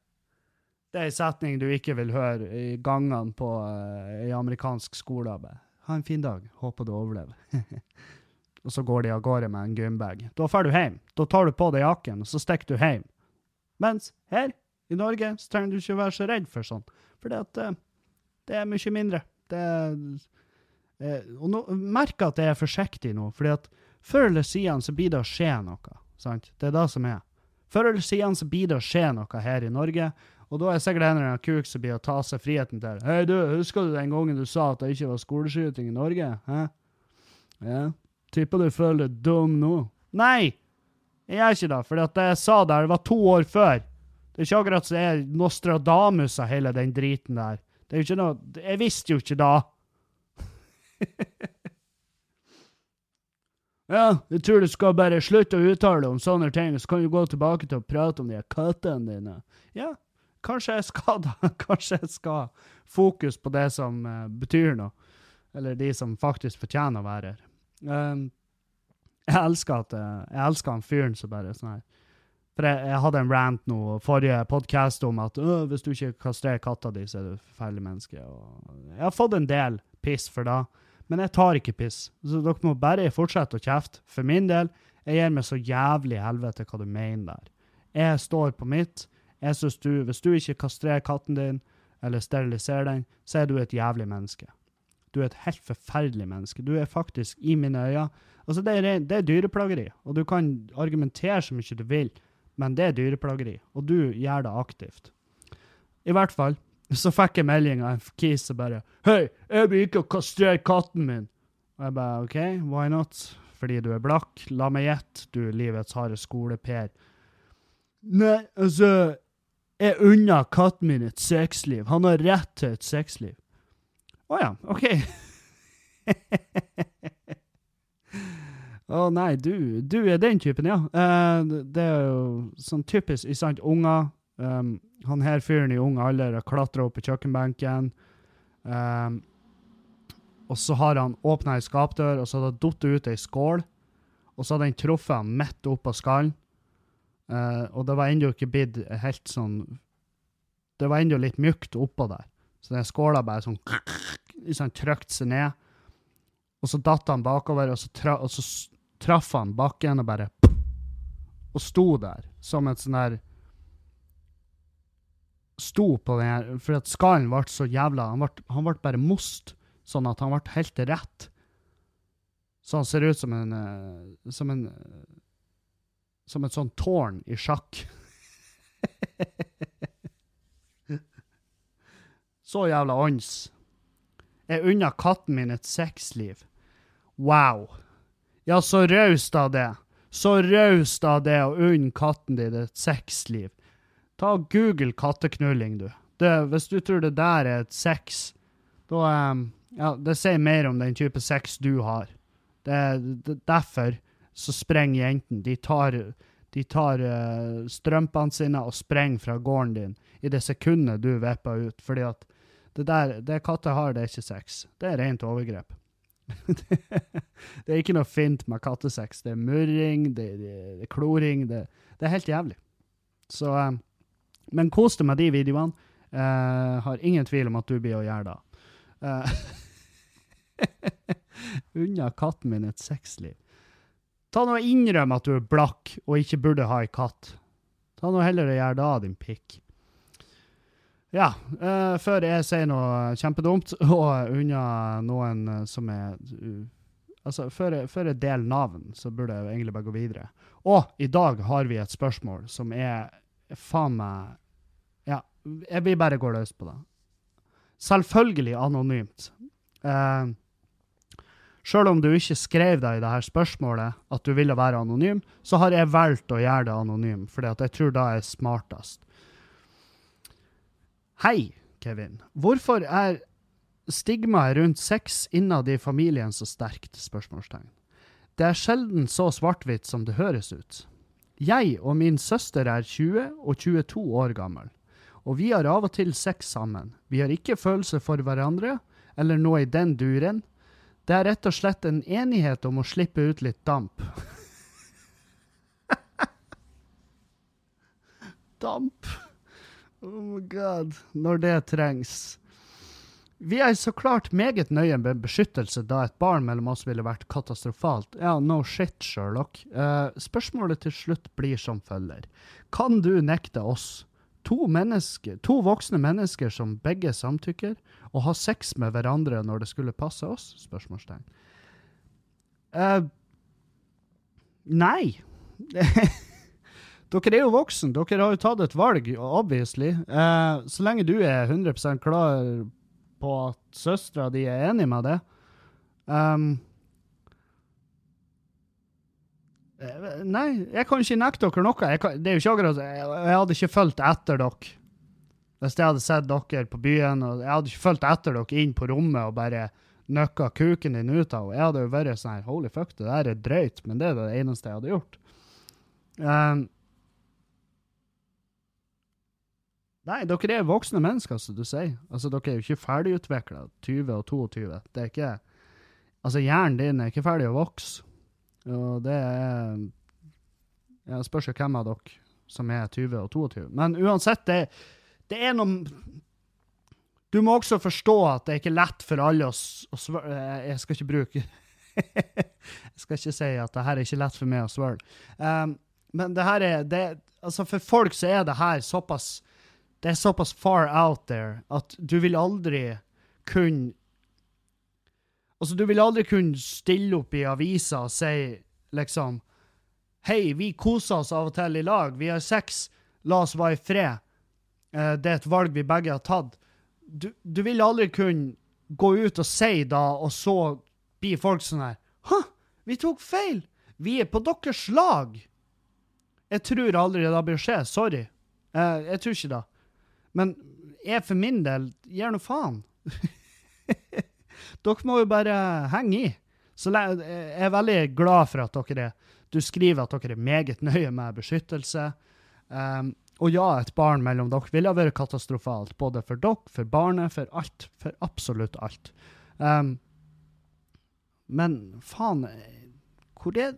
det er en setning du ikke vil høre i gangene på uh, i amerikansk skole. Ha en fin dag. Håper du overlever. og så går de av gårde med en gymbag. Da drar du hjem. Da tar du på deg jakken, og så stikker du hjem. Mens her i Norge så trenger du ikke å være så redd for sånn. For uh, det er mye mindre. Det er, uh, og nå, merker at jeg er forsiktig nå, fordi at før eller siden så blir det å skje noe. Sant? Det er det som er. Før eller siden så blir det å skje noe her i Norge, og da er sikkert en eller annen kuk som blir å ta seg friheten til Hei, du, husker du den gangen du sa at det ikke var skoleskyting i Norge? Hæ? Ja? Tipper du føler deg dum nå? Nei! Jeg gjør ikke det, for det jeg sa der, det var to år før. Det er ikke akkurat så er Nostradamus av hele den driten der. Det er jo ikke noe Jeg visste jo ikke da. Ja, jeg tror du skal bare slutte å uttale om sånne ting, så kan du gå tilbake til å prate om de kattene dine. Ja, kanskje jeg skal da. Kanskje jeg skal fokus på det som uh, betyr noe. Eller de som faktisk fortjener å være her. Um, jeg elsker at eh, jeg elsker han fyren som bare er sånn her For jeg, jeg hadde en rant nå forrige podkast om at «Åh, hvis du ikke kastrerer katta di, så er du et forferdelig menneske. Og jeg har fått en del piss for det, men jeg tar ikke piss. Så dere må bare fortsette å kjefte. For min del, jeg gir meg så jævlig helvete hva du mener der. Jeg står på mitt. Jeg synes du, Hvis du ikke kastrerer katten din, eller steriliserer den, så er du et jævlig menneske. Du er et helt forferdelig menneske. Du er faktisk, i mine øyne Altså, det er, det er dyreplageri, og du kan argumentere så mye du vil, men det er dyreplageri, og du gjør det aktivt. I hvert fall så fikk jeg melding av en kis som bare 'Hei, jeg vil ikke kastrere katten min.' Og jeg bare OK, why not? Fordi du er blakk? La meg gjette, du livets harde skole-Per. Nei, altså Jeg unner katten min et sexliv. Han har rett til et sexliv. Å ja, OK. Å nei, du, du er den typen, ja. Eh, det er jo sånn typisk, ikke sant, unger. Um, han her fyren i ung alder har klatra opp på kjøkkenbenken. Um, og så har han åpna ei skapdør, og så har det falt ut ei skål. Og så har den truffet han midt oppå skallen. Uh, og det var ennå ikke blitt helt sånn Det var ennå litt mjukt oppå der. Så den skåla bare sånn liksom trykte seg ned. Og så datt han bakover, og så, tra og så traff han bakken og bare Og sto der som et sånn der Sto på den her For at skallen ble så jævla Han ble, han ble bare most, sånn at han ble helt rett. Så han ser ut som en eh, Som en eh, Som et sånn tårn i sjakk. så jævla ånds. Jeg unner katten min et sexliv. Wow. Ja, så raust av det. Så raust av det å unne katten din et sexliv. Ta og Google katteknulling, du. Det, hvis du tror det der er et sex, da um, Ja, det sier mer om den type sex du har. Det, det, derfor så sprenger jentene. De tar, de tar uh, strømpene sine og sprenger fra gården din i det sekundet du vipper ut. Fordi at det der, det katter har, det er ikke sex. Det er rent overgrep. Det er ikke noe fint med kattesex. Det er murring, det, det, det er kloring. Det, det er helt jævlig. Så um, Men kos deg med de videoene. Uh, har ingen tvil om at du blir å gjøre det. Uh, Unna katten min et sexliv. Ta nå og Innrøm at du er blakk og ikke burde ha ei katt. Ta nå heller og gjør det, din pikk. Ja, Uh, før jeg sier noe kjempedumt, og unna noen eh, som er uh, Altså, før jeg, før jeg deler navn, så burde jeg egentlig bare gå videre. Og i dag har vi et spørsmål som er faen meg Ja, jeg vil bare gå løs på det. Selvfølgelig anonymt. Uh, Sjøl om du ikke skrev deg i det her spørsmålet at du ville være anonym, så har jeg valgt å gjøre det anonym, fordi jeg tror det er smartest. Hei, Kevin. Hvorfor er stigmaet rundt sex innad i familien så sterkt? spørsmålstegn. Det er sjelden så svart-hvitt som det høres ut. Jeg og min søster er 20 og 22 år gammel, og vi har av og til sex sammen. Vi har ikke følelser for hverandre, eller noe i den duren. Det er rett og slett en enighet om å slippe ut litt damp. damp. Oh my god. Når det trengs. Vi er så klart meget nøye med beskyttelse da et barn mellom oss ville vært katastrofalt. Ja, no shit, Sherlock. Uh, spørsmålet til slutt blir som følger. Kan du nekte oss, to, mennesker, to voksne mennesker som begge samtykker, å ha sex med hverandre når det skulle passe oss? Spørsmålstegn. Uh, nei. Dere er jo voksen. Dere har jo tatt et valg, obviously. Eh, så lenge du er 100% klar på at søstera di er enig med det um, eh, Nei, jeg kan ikke nekte dere noe. Jeg kan, det er jo ikke akkurat jeg, jeg hadde ikke fulgt etter dere hvis jeg hadde sett dere på byen. og Jeg hadde ikke fulgt etter dere inn på rommet og bare nøkka kuken din ut av. henne. jeg hadde jo vært sånn Holy fuck, det der er drøyt, men det er det eneste jeg hadde gjort. Um, nei, dere er voksne mennesker, som du sier. Altså, dere er jo ikke ferdigutvikla, 20 og 22. Det er ikke Altså, hjernen din er ikke ferdig å vokse. Og det er Jeg spørs jo hvem av dere som er 20 og 22. Men uansett, det, det er noe Du må også forstå at det er ikke lett for alle å, å svøre Jeg skal ikke bruke Jeg skal ikke si at det her er ikke lett for meg å svare. Um, men det her er det, Altså, for folk så er det her såpass Det er såpass far out there at du vil aldri kunne Altså, du vil aldri kunne stille opp i avisa og si liksom Hei, vi koser oss av og til i lag. Vi har sex. La oss være i fred. Uh, det er et valg vi begge har tatt. Du, du, vil aldri kunne gå ut og si da, og så blir folk sånn her Hæ, vi tok feil! Vi er på deres lag! Jeg tror aldri det blir skje. Sorry. Uh, jeg tror ikke det. Men jeg for min del gir nå faen. dere må jo bare henge i. Så jeg er veldig glad for at dere er Du skriver at dere er meget nøye med beskyttelse. Um, og ja, et barn mellom dere ville vært katastrofalt. Både for dere, for barnet, for alt. For absolutt alt. Um, men faen Hvor er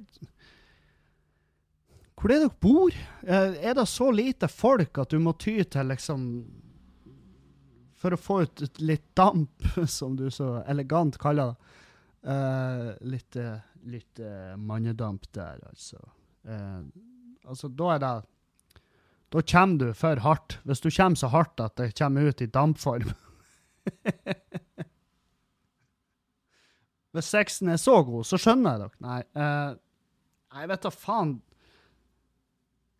Hvor er det dere bor? Er det så lite folk at du må ty til liksom For å få ut litt damp, som du så elegant kaller det. Uh, litt uh, litt uh, mannedamp der, altså. altså, da er det Da kommer du for hardt. Hvis du kommer så hardt at det kommer ut i dampform. Hvis sexen er så god, så skjønner jeg dere. Nei, jeg vet da faen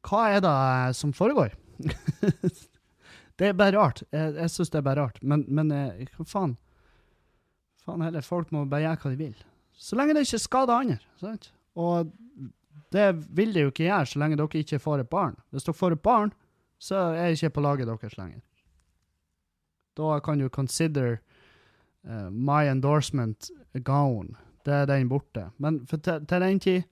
Hva er det som foregår? det er bare rart. Jeg, jeg syns det er bare rart. Men, men hva faen? Faen heller, folk må bare gjøre hva de vil. Så lenge det ikke skader andre. Sant? Og det vil det jo ikke gjøre så lenge dere ikke får et barn. Hvis dere får et barn, så er jeg ikke på laget deres lenger. Da kan du consider uh, my endorsement gone. Det er den borte. Men til, til den tid,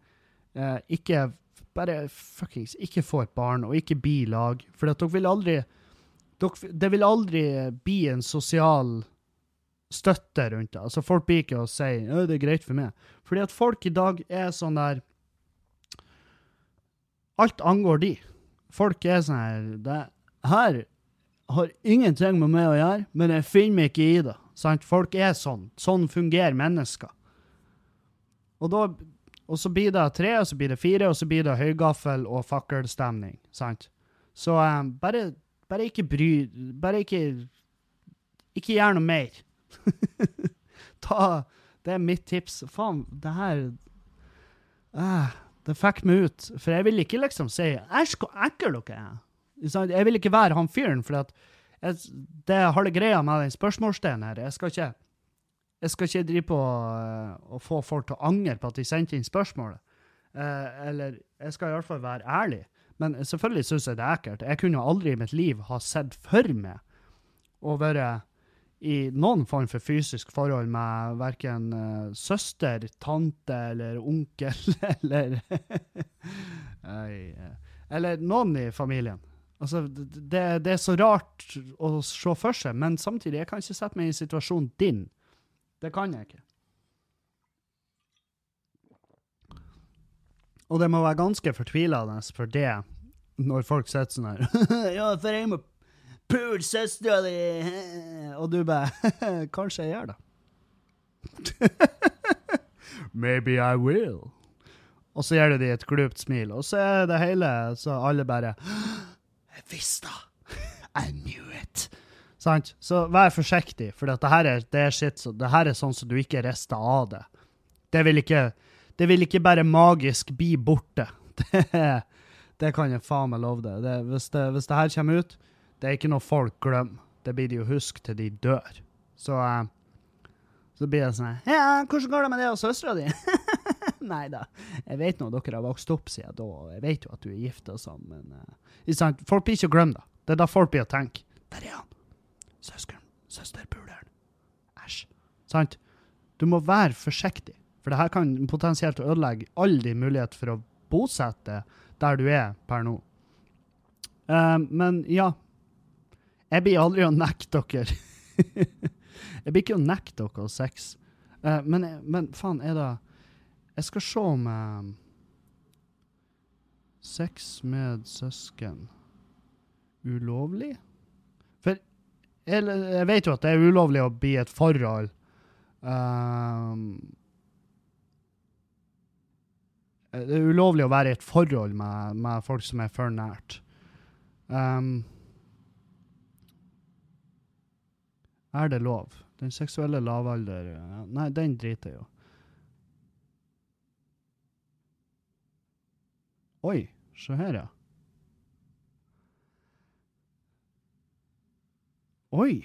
uh, ikke bare fuckings ikke få et barn, og ikke bli lag. For dere vil aldri dere, Det vil aldri bli en sosial støtte rundt det. Altså Folk blir ikke og sier ja, det er greit for meg. Fordi at folk i dag er sånn der Alt angår de. Folk er sånn her det her har ingenting med meg å gjøre, men jeg finner meg ikke i det. Sant? Folk er sånn. Sånn fungerer mennesker. Og, da, og så blir det tre, og så blir det fire, og så blir det høygaffel og fakkelstemning. Sant? Så um, bare, bare ikke bry Bare ikke Ikke gjør noe mer. Ta Det er mitt tips. Faen, det her uh, Det fikk meg ut. For jeg vil ikke liksom si 'æsj, hvor ekkel dere er'. Jeg vil ikke være han fyren, for at jeg, det har det greia med den spørsmålsdelen her. Jeg skal ikke jeg skal ikke drive på å og få folk til å angre på at de sendte inn spørsmålet. Uh, eller jeg skal i hvert fall være ærlig. Men selvfølgelig syns jeg det er ekkelt. Jeg kunne aldri i mitt liv ha sett for meg å være i noen form for fysisk forhold med verken uh, søster, tante eller onkel eller Eller noen i familien. Altså, det, det, er så rart å se for seg, men samtidig, jeg kan ikke sette meg i situasjonen din. Det kan jeg ikke. Og det må være ganske fortvilende for det, når folk sitter sånn her Ja, for jeg må pule søstera di! Og du bare Kanskje jeg gjør det. Maybe I will. Og så gjør de et glupt smil, og så er det hele Så alle bare Jeg visste! I knew it! Sant? Så vær forsiktig, for det her er, det er shit, det her er sånn som du ikke rister av det. Det vil ikke, det vil ikke bare magisk bli borte. Det, det kan jeg faen meg love deg. Det, hvis, det, hvis det her kommer ut, det er ikke noe folk glemmer. Det blir de jo huske til de dør. Så, uh, så blir det sånn Ja, hvordan går det med det og søstera di? Nei da, jeg vet nå dere har vokst opp siden da, og jeg vet jo at du er gift og sånn, men uh, folk blir ikke å glemme det. Det er da folk blir å tenke Der er han! Søskeren. Søsterpuleren. Æsj. Sant? Du må være forsiktig, for det her kan potensielt ødelegge all din mulighet for å bosette der du er per nå. Uh, men ja. Jeg blir aldri å nekte dere. jeg blir ikke å nekte dere sex. Uh, men, men faen, er det Jeg skal se om uh, Sex med søsken ulovlig? Jeg, vet jo at det er ulovlig å bli et forhold. Um, det er ulovlig å være i et forhold med, med folk som er for nært. Um, er det lov? Den seksuelle lavalder Nei, den driter jeg jo. Oi, se her, ja. Oi!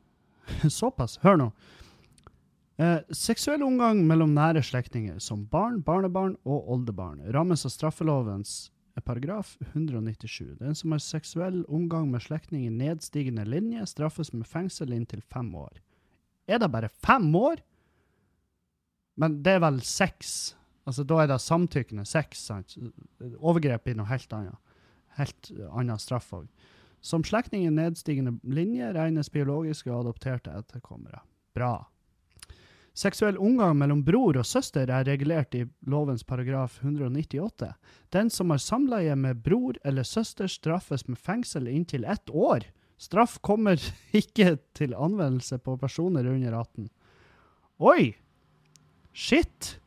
Såpass. Hør nå. Eh, seksuell omgang mellom nære slektninger, som barn, barnebarn og oldebarn, rammes av straffelovens paragraf 197. Den som har seksuell omgang med slektning i nedstigende linje, straffes med fengsel inntil fem år. Er det bare fem år? Men det er vel seks Altså, da er det samtykkende sex. sant? Overgrep i noe helt annet. Helt annen straff òg. Som slektning i nedstigende linje regnes biologiske og adopterte etterkommere. Bra. Seksuell omgang mellom bror og søster er regulert i lovens paragraf 198. Den som har samleie med bror eller søster, straffes med fengsel inntil ett år. Straff kommer ikke til anvendelse på personer under 18. Oi! Shit!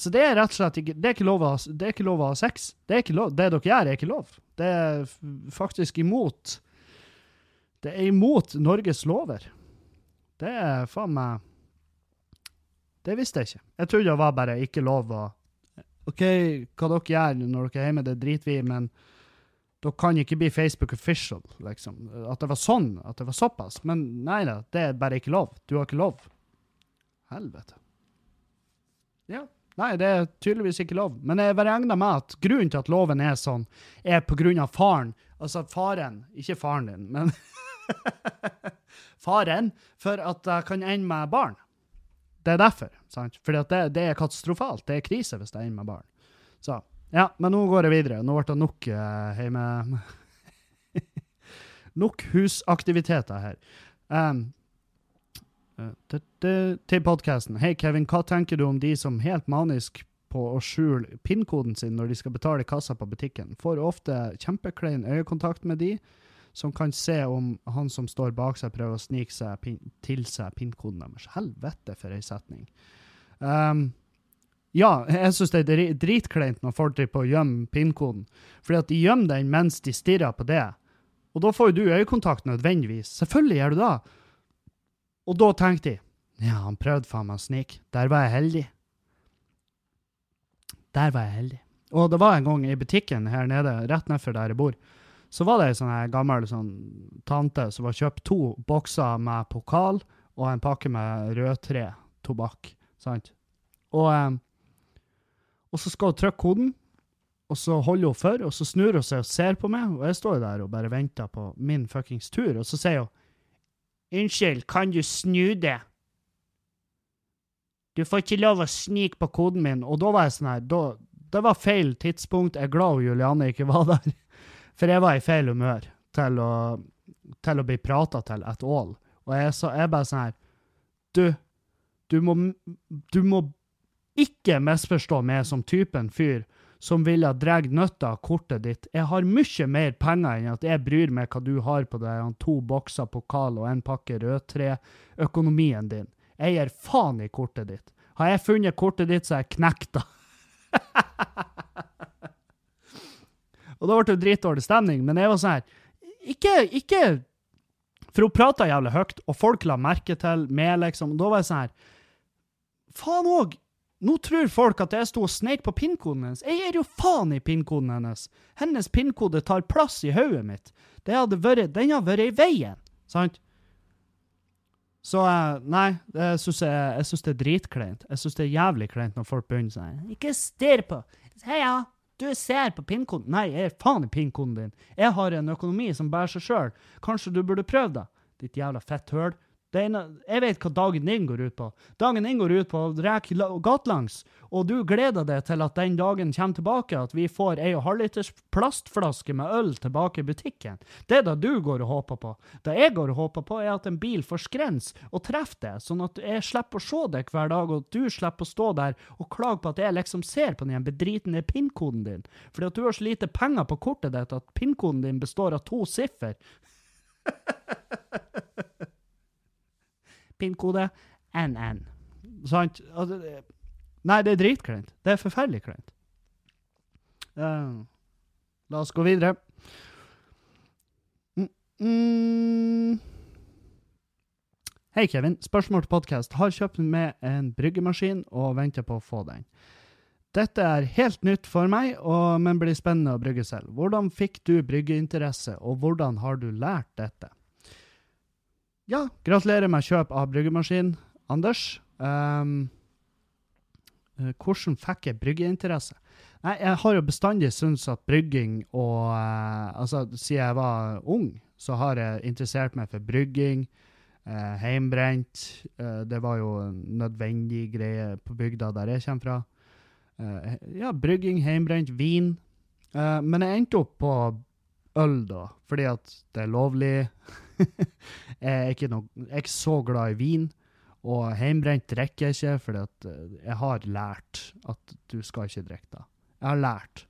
Så det er rett og slett ikke, det er ikke, lov, å, det er ikke lov å ha sex. Det, lov, det dere gjør, er ikke lov. Det er faktisk imot Det er imot Norges lover. Det er faen meg Det visste jeg ikke. Jeg trodde det var bare ikke lov å OK, hva dere gjør når dere er hjemme, det driter vi i, men dere kan ikke bli Facebook official, liksom. At det var sånn, at det var såpass. Men nei da, det er bare ikke lov. Du har ikke lov. Helvete. Ja. Nei, det er tydeligvis ikke lov. Men jeg regner med at grunnen til at loven er sånn, er på grunn av faren. Altså faren, ikke faren din, men faren, for at det kan ende med barn. Det er derfor. sant? Fordi det, det, er katastrofalt. Det er krise hvis det ender med barn. Så, ja, Men nå går jeg videre. Nå ble det nok uh, hjemme... nok husaktiviteter her. Um, til podkasten. Hei, Kevin, hva tenker du om de som helt manisk på å skjule PIN-koden sin når de skal betale kassa på butikken? Får ofte kjempeklein øyekontakt med de, som kan se om han som står bak seg, prøver å snike seg til seg PIN-koden deres. Helvete, for ei setning. Um, ja, jeg syns det er dritkleint når folk driver på å gjemme PIN-koden, fordi at de gjemmer den mens de stirrer på det. Og da får jo du øyekontakt nødvendigvis. Selvfølgelig gjør du det. Og da tenkte jeg ja, han prøvde faen meg å snike. Der var jeg heldig. Der var jeg heldig. Og det var en gang i butikken her nede, rett nedfor der jeg bor, så var det ei sånn gammel sånn tante som var kjøpt to bokser med pokal og en pakke med rødtre tobakk. Sant? Og, eh, og så skal hun trykke koden, og så holder hun for, og så snur hun seg og ser på meg, og jeg står der og bare venter på min fuckings tur, og så sier hun Unnskyld, kan du snu det? Du får ikke lov å snike på koden min. Og da var jeg sånn her da, Det var feil tidspunkt. Jeg er glad Juliane ikke var der. For jeg var i feil humør til å, til å bli prata til et all. Og jeg, så, bare sånn her Du, du må, du må ikke misforstå meg som typen fyr som ville dratt nytte av kortet ditt. Jeg har mye mer penger enn at jeg bryr meg hva du har på deg, to bokser pokal og en pakke rødtre. Økonomien din. Jeg gir faen i kortet ditt. Har jeg funnet kortet ditt, så er jeg knekta. og da ble det dritdårlig stemning, men jeg var sånn her Ikke, ikke For hun prata jævlig høyt, og folk la merke til meg, liksom. Da var jeg sånn her Faen òg! Nå tror folk at jeg sto og sneik på pinnkoden hennes. Jeg gir jo faen i pinnkoden hennes. Hennes pinnkode tar plass i hodet mitt. Det hadde vært, den har vært i veien, sant? Så uh, nei, jeg syns, det er dritkleint. Jeg syns det er jævlig kleint når folk begynner sånn Ikke stirr på Heia, du ser på pinnkoden. Nei, jeg er faen i pinnkoden din. Jeg har en økonomi som bærer seg sjøl. Kanskje du burde prøve det, ditt jævla fetthøl. Ene, jeg vet hva dagen din går ut på. Dagen din går ut på å reke gatelangs, og du gleder deg til at den dagen kommer tilbake, at vi får ei og halvliters plastflaske med øl tilbake i butikken. Det er det du går og håper på. Det jeg går og håper på, er at en bil får skrens og treffer deg, sånn at jeg slipper å se deg hver dag, og du slipper å stå der og klage på at jeg liksom ser på den bedritne pinnkoden din, fordi at du har så lite penger på kortet ditt at pinnkoden din består av to siffer. Pinnkode NN. Sant? Altså, nei, det er dritkleint. Det er forferdelig kleint. Uh, la oss gå videre. Mm, mm. Hei, Kevin. Spørsmål til podkast. Har kjøpt med en bryggemaskin og venter på å få den. Dette er helt nytt for meg, og, men blir spennende å brygge selv. Hvordan fikk du bryggeinteresse, og hvordan har du lært dette? Ja, gratulerer med kjøp av bryggemaskin, Anders. Eh, hvordan fikk jeg bryggeinteresse? Nei, jeg har jo bestandig syntes at brygging og uh, Altså, siden jeg var ung, så har jeg interessert meg for brygging. Uh, heimbrent. Uh, det var jo en nødvendig greie på bygda der jeg kommer fra. Uh, ja, brygging, heimbrent, vin. Men jeg endte opp på øl, da, fordi at det er lovlig. jeg, er ikke noe, jeg er ikke så glad i vin. Og heimbrent drikker jeg ikke, for eh, jeg har lært at du skal ikke drikke det. Jeg har lært.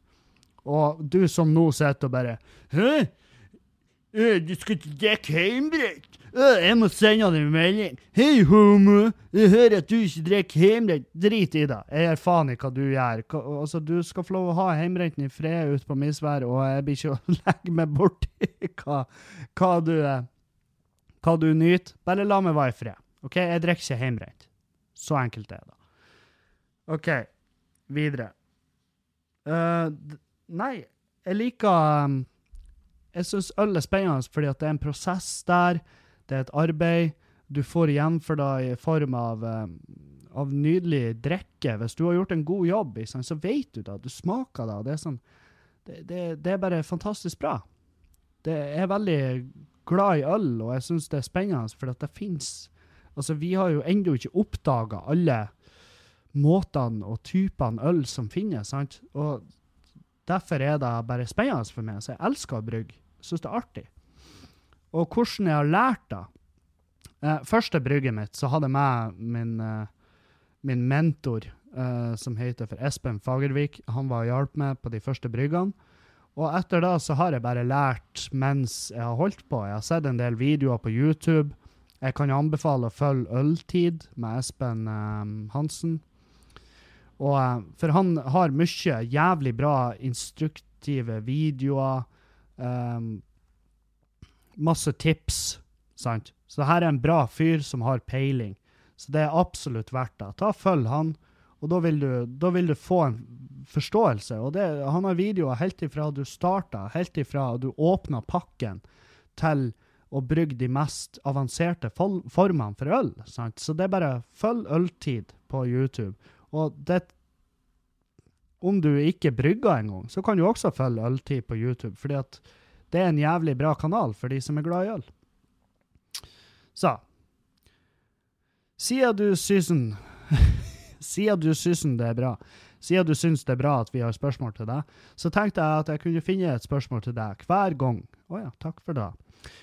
Og du som nå sitter og bare Hæ? Du skal ikke drikke heimbrent? Øh, jeg må sende deg en melding. Hei, homo. Jeg hører at du ikke drikker heimbrent. Drit i det. Jeg gjør faen i hva du gjør. Altså, du skal få lov å ha heimbrenten i fred ute på misværet, og jeg blir ikke å legge meg borti hva, hva du eh, hva du nyter. Bare la meg være i fred. OK? Jeg drikker ikke hjemmebrent. Så enkelt er det. OK, videre. Uh, nei, jeg liker um, Jeg syns øl er spennende fordi at det er en prosess der. Det er et arbeid. Du får igjen for det i form av, um, av nydelig drikke. Hvis du har gjort en god jobb, ikke så vet du det. Du smaker det. Det er, sånn, det, det, det er bare fantastisk bra. Det, er veldig glad i øl, og jeg syns det er spennende, for at det fins Altså, vi har jo ennå ikke oppdaga alle måtene og typene øl som finnes, sant? Og derfor er det bare spennende for meg. Så jeg elsker å brygge. Syns det er artig. Og hvordan jeg har lært det eh, Første brygget mitt, så hadde jeg med min, eh, min mentor, eh, som heter for Espen Fagervik. Han var og hjalp meg på de første bryggene. Og etter det så har jeg bare lært mens jeg har holdt på. Jeg har sett en del videoer på YouTube. Jeg kan anbefale å følge Øltid med Espen um, Hansen. Og, eh, for han har mye jævlig bra instruktive videoer. Um, masse tips, sant? Så her er en bra fyr som har peiling. Så det er absolutt verdt det. Ta Følg han, og da vil du, da vil du få en forståelse. Og det, han har videoer helt ifra du starta, helt ifra du åpna pakken, til å brygge de mest avanserte formene for øl. Sant? Så det er bare følg Øltid på YouTube. Og det om du ikke brygger engang, så kan du også følge Øltid på YouTube, fordi det er en jævlig bra kanal for de som er glad i øl. Så Siden du syns Siden du syns det er bra, siden du syns det er bra at vi har spørsmål til deg, så tenkte jeg at jeg kunne finne et spørsmål til deg hver gang. Å ja, takk for det.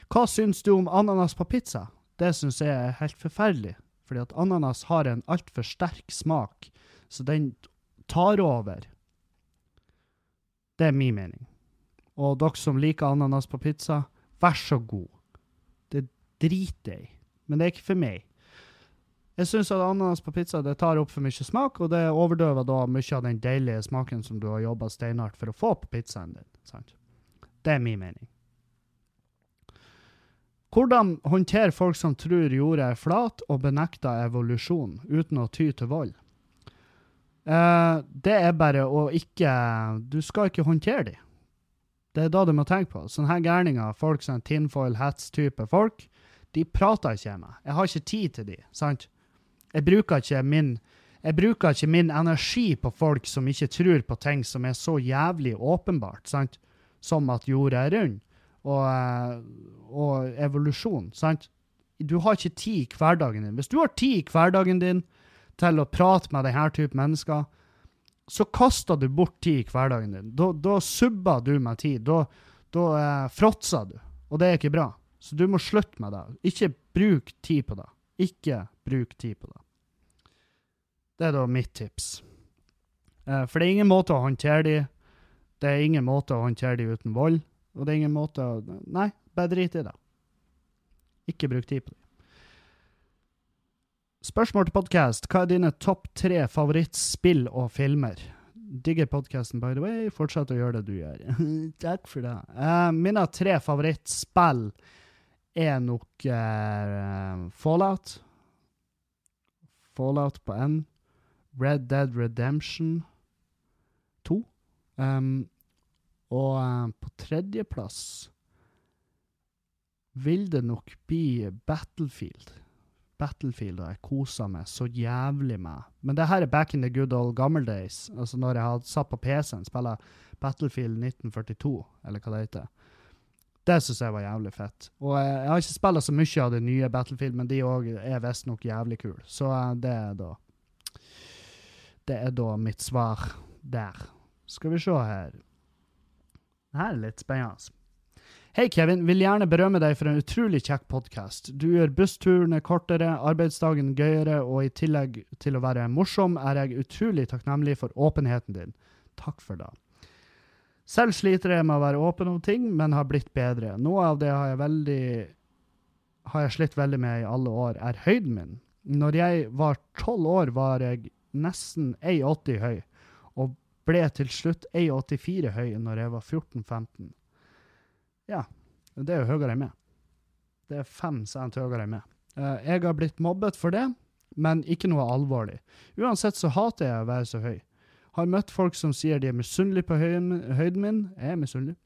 Hva syns du om ananas på pizza? Det syns jeg er helt forferdelig, fordi at ananas har en altfor sterk smak, så den tar over. Det er min mening. Og dere som liker ananas på pizza, vær så god. Det driter jeg i, men det er ikke for meg. Jeg syns at ananas på pizza det tar opp for mye smak, og det overdøver da mye av den deilige smaken som du har jobba steinhardt for å få på pizzaen din. Sant? Det er min mening. Hvordan håndtere folk som tror jorda er flat og benekter evolusjon, uten å ty til vold? Eh, det er bare å ikke Du skal ikke håndtere dem. Det er da du må tenke på. Sånne her gærninger, folk som tinfoil hats-type folk, de prater ikke med meg. Jeg har ikke tid til dem, sant? Jeg bruker ikke min jeg bruker ikke min energi på folk som ikke tror på ting som er så jævlig åpenbart, sant? som at jorda er rund, og, eh, og evolusjon. sant? du har ikke tid i hverdagen din. Hvis du har tid i hverdagen din til å prate med denne type mennesker, så kaster du bort tid i hverdagen din. Da, da subber du med tid. Da, da eh, fråtser du. Og det er ikke bra. Så du må slutte med det. Ikke bruk tid på det. Ikke bruk tid på det. Det er da mitt tips. Eh, for det er ingen måte å håndtere de. Det er ingen måte å håndtere de uten vold. Og det er ingen måte å Nei, bare drit i det. Ikke bruk tid på det. Spørsmål til podkast. Hva er dine topp tre favorittspill og filmer? Digger podkasten, by the way. Fortsett å gjøre det du gjør. Takk for det. Uh, mine tre favorittspill er nok uh, Fallout. Fallout på N. Red Dead Redemption 2. Um, og uh, på tredjeplass vil det nok bli Battlefield. Battlefield har jeg kosa meg så jævlig med. Men det her er back in the good old gamle days. Altså når jeg hadde satt på PC-en, spilla Battlefield 1942, eller hva det heter. Det syns jeg var jævlig fett. Og jeg, jeg har ikke spilla så mye av det nye Battlefield, men de òg er visstnok jævlig kule. Så uh, det er da Det er da mitt svar der. Skal vi se her. Det her er litt spennende. Hei, Kevin. Vil gjerne berømme deg for en utrolig kjekk podkast. Du gjør bussturene kortere, arbeidsdagen gøyere, og i tillegg til å være morsom, er jeg utrolig takknemlig for åpenheten din. Takk for det. Selv sliter jeg med å være åpen om ting, men har blitt bedre. Noe av det har jeg, veldig, har jeg slitt veldig med i alle år, er høyden min. Når jeg var tolv år, var jeg nesten 1,80 høy, og ble til slutt 1,84 høy når jeg var 14-15. Ja, det er jo høyere enn meg. Det er fem cent høyere enn meg. Uh, jeg har blitt mobbet for det, men ikke noe alvorlig. Uansett så hater jeg å være så høy. Har møtt folk som sier de er misunnelige på høyden min, jeg er misunnelig,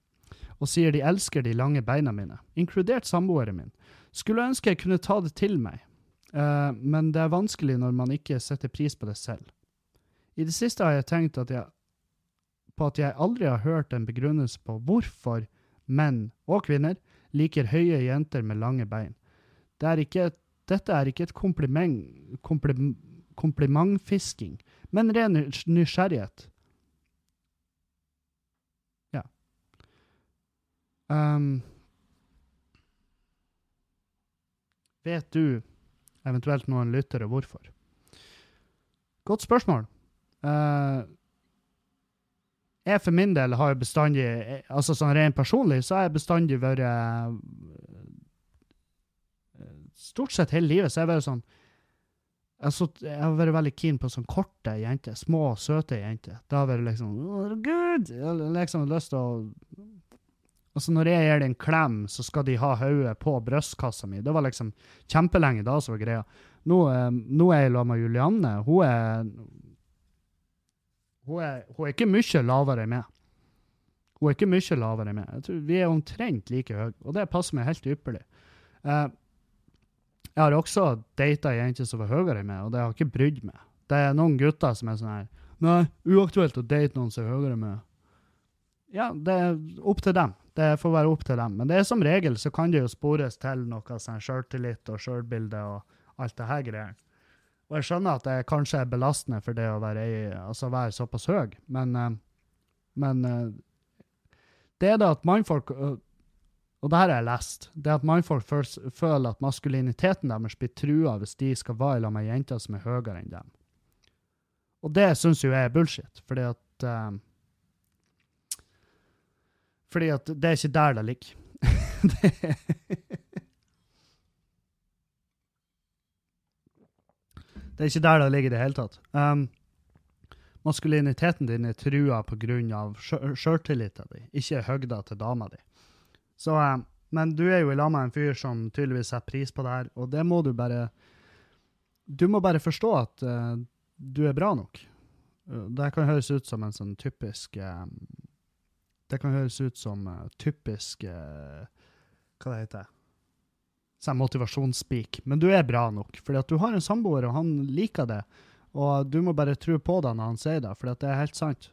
og sier de elsker de lange beina mine, inkludert samboeren min. Skulle ønske jeg kunne ta det til meg, uh, men det er vanskelig når man ikke setter pris på det selv. I det siste har jeg tenkt at jeg, på at jeg aldri har hørt en begrunnelse på hvorfor menn og kvinner liker høye jenter med lange bein. Det er ikke, dette er ikke et kompliment, komplim, komplimentfisking, men ren nysgjerrighet. Ja. Um, vet du, eventuelt noen lyttere, hvorfor? Godt spørsmål. Uh, jeg for min del har bestandig altså sånn rent personlig, så har jeg bestandig vært eh, Stort sett hele livet så har jeg vært sånn altså, Jeg har vært veldig keen på sånn korte jenter. Små, søte jenter. Da har jeg vært liksom Gud! Jeg har liksom lyst til å Altså, når jeg gir dem en klem, så skal de ha hodet på brystkassa mi. Det var liksom kjempelenge da som var greia. Nå, eh, nå er jeg sammen med Julianne. Hun er hun er, hun er ikke mye lavere enn meg. Hun er ikke mye lavere enn meg. Jeg tror Vi er omtrent like høye, og det passer meg helt ypperlig. Uh, jeg har også data jenter som var høyere enn meg, og det har jeg ikke brydd meg. Det er noen gutter som er sånn her Nei, uaktuelt å date noen som er høyere enn meg. Ja, det er opp til dem. Det får være opp til dem. Men det er som regel så kan det jo spores til noe sånn sjøltillit og sjølbilde og alt det her greiene. Og jeg skjønner at det kanskje er belastende for det å være, altså være såpass høy, men, eh, men eh, det er det at mannfolk Og det her har jeg lest. Det at mannfolk føler at maskuliniteten deres blir trua hvis de skal være sammen med jenter som er høyere enn dem. Og det syns jo jeg er bullshit, fordi at um, Fordi at det er ikke der det ligger. det Det er ikke der det ligger i det hele tatt. Um, maskuliniteten din er trua pga. sjøltilliten din, ikke høgda til dama di. Så, um, men du er jo i lag med en fyr som tydeligvis setter pris på det her, og det må du bare Du må bare forstå at uh, du er bra nok. Uh, det kan høres ut som en sånn typisk um, Det kan høres ut som uh, typisk Hva det heter det? motivasjonsspeak, men du er bra nok. Fordi at du har en samboer, og han liker det. Og du må bare tro på det når han sier det, for det er helt sant.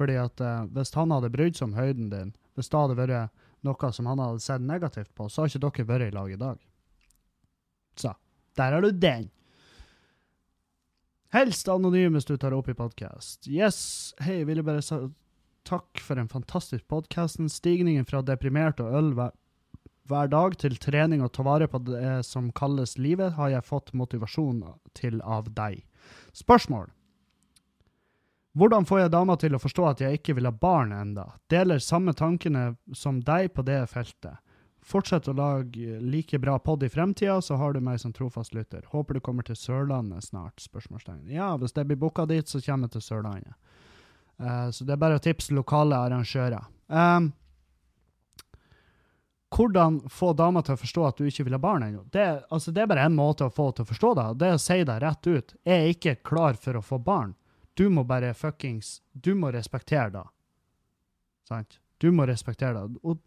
Fordi at uh, hvis han hadde brydd seg om høyden din, hvis det hadde vært noe som han hadde sett negativt på, så har ikke dere vært i lag i dag. Så der har du den. Helst anonym hvis du tar opp i podkast. Yes, hei, ville bare takk for en fantastisk podkast. Stigningen fra deprimert og øl hver, hver dag til trening og ta vare på det som kalles livet, har jeg fått motivasjon til av deg. Spørsmål. Hvordan får jeg dama til å forstå at jeg ikke vil ha barn enda? Deler samme tankene som deg på det feltet. Fortsett å lage like bra pod i fremtida, så har du meg som trofast lytter. Håper du kommer til Sørlandet snart? spørsmålstegn. Ja, hvis det blir booka dit, så kommer jeg til Sørlandet. Uh, så det er bare å tipse lokale arrangører. Um, hvordan få dama til å forstå at du ikke vil ha barn ennå? Det, altså, det er bare én måte å få til å forstå det, det er å si deg rett ut. Jeg er ikke klar for å få barn. Du må bare fuckings Du må respektere det. Sant? Du må respektere det. Og,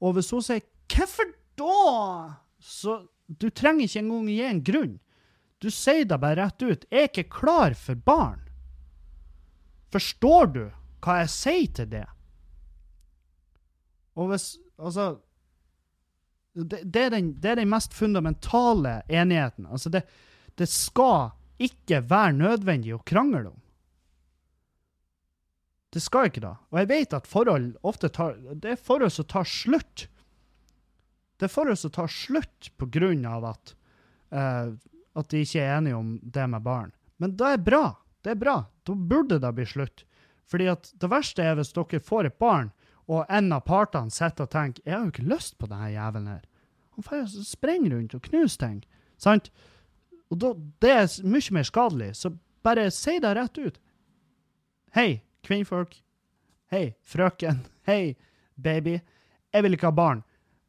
og hvis hun sier 'Hvorfor da?' så du trenger ikke engang gi en grunn. Du sier det bare rett ut. 'Jeg er ikke klar for barn'. Forstår du hva jeg sier til det? Og hvis Altså det, det, er den, det, er den, mest fundamentale enigheten. Altså, det, det skal ikke være nødvendig å krangle om. Det skal ikke da. Og jeg vet at forhold ofte tar Det er forhold som tar slutt. Det er forhold som tar slutt på grunn av at, uh, at de ikke er enige om det med barn. Men det er bra. Det er bra. Da burde det bli slutt. Fordi at det verste er hvis dere får et barn, og en av partene sitter og tenker 'Jeg har jo ikke lyst på denne jævelen her'. Han får sprenge rundt og knuse ting. Sant? Og da, det er mye mer skadelig. Så bare si det rett ut. Hei, kvinnfolk. Hei, frøken. Hei, baby. Jeg vil ikke ha barn.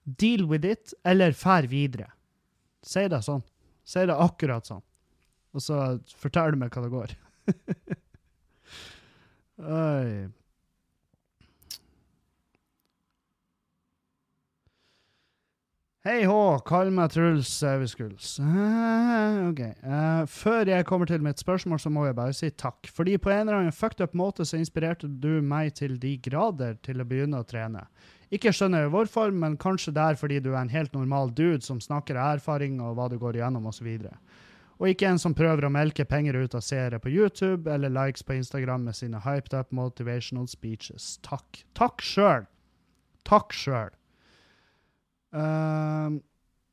Deal with it, eller fær videre. Si det sånn. Si det akkurat sånn. Og så forteller du meg hva det går. Oi. Hei hå, kall meg Truls Saueskuls. OK. Uh, før jeg kommer til mitt spørsmål, så må jeg bare si takk. Fordi på en eller annen fucked up måte så inspirerte du meg til de grader til å begynne å trene. Ikke skjønner jeg hvorfor, men kanskje det er fordi du er en helt normal dude som snakker av erfaring og hva du går igjennom osv. Og, ikke en som prøver å melke penger ut av seere på YouTube eller likes på Instagram med sine hyped up motivational speeches. Takk. Takk sjøl. Takk sjøl. Ehm,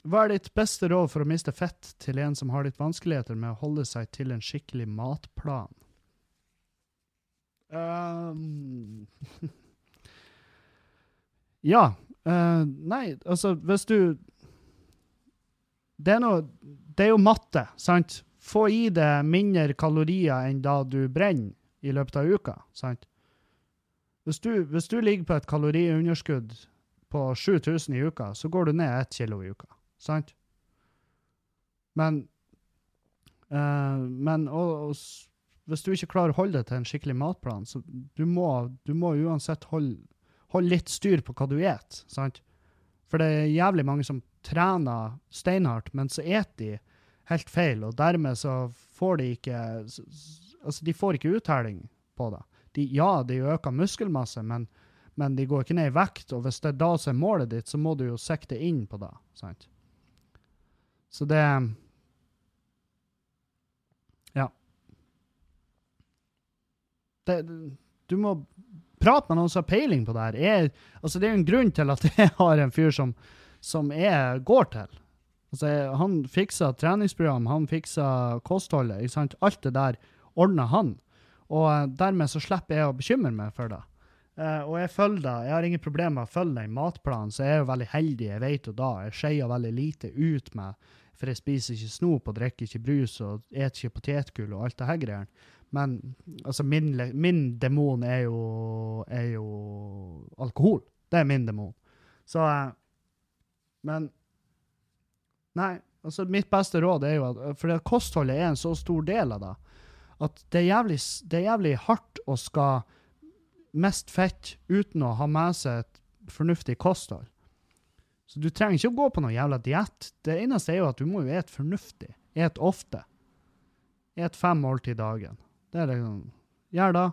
hva er ditt beste råd for å miste fett til en som har litt vanskeligheter med å holde seg til en skikkelig matplan? Um, Ja. Uh, nei, altså, hvis du Det er noe Det er jo matte, sant? Få i deg mindre kalorier enn da du brenner i løpet av uka, sant? Hvis du, hvis du ligger på et kaloriunderskudd på 7000 i uka, så går du ned ett kilo i uka, sant? Men uh, Men og, og, hvis du ikke klarer å holde deg til en skikkelig matplan, så du må, du må uansett holde holde litt styr på hva du et, sant? For det er jævlig mange som trener steinhardt, men så et de helt feil, og dermed så får de ikke Altså, de får ikke uttelling på det. De, ja, de øker muskelmasse, men, men, de går ikke ned i vekt, og hvis det er da som er målet ditt, så må du jo sikte inn på det, sant? Så det Ja. Det, du må prate med noen som har peiling på det her. Jeg, altså, det er jo en grunn til at jeg har en fyr som, som jeg går til. Altså, han fiksa treningsprogram, han fiksa kostholdet. ikke sant? Alt det der ordner han. Og uh, dermed så slipper jeg å bekymre meg for det. Uh, og jeg følger det. Jeg har ingen problemer med å følge den matplanen, så jeg er jo veldig heldig. Jeg vet jo da. Jeg skeier veldig lite ut med For jeg spiser ikke snop og drikker ikke brus og spiser ikke potetgull og alt det her greiene. Men altså, min, min demon er jo, er jo, alkohol. Det er min demon. Så eh, Men Nei, altså mitt beste råd er jo at For kostholdet er en så stor del av det at det er jævlig, det er jævlig hardt å skal mest fett uten å ha med seg et fornuftig kosthold. Så du trenger ikke å gå på noe jævla diett. Det eneste er jo at du må jo ete fornuftig. Et ofte. Et fem måltid dagen. Det er liksom Gjør da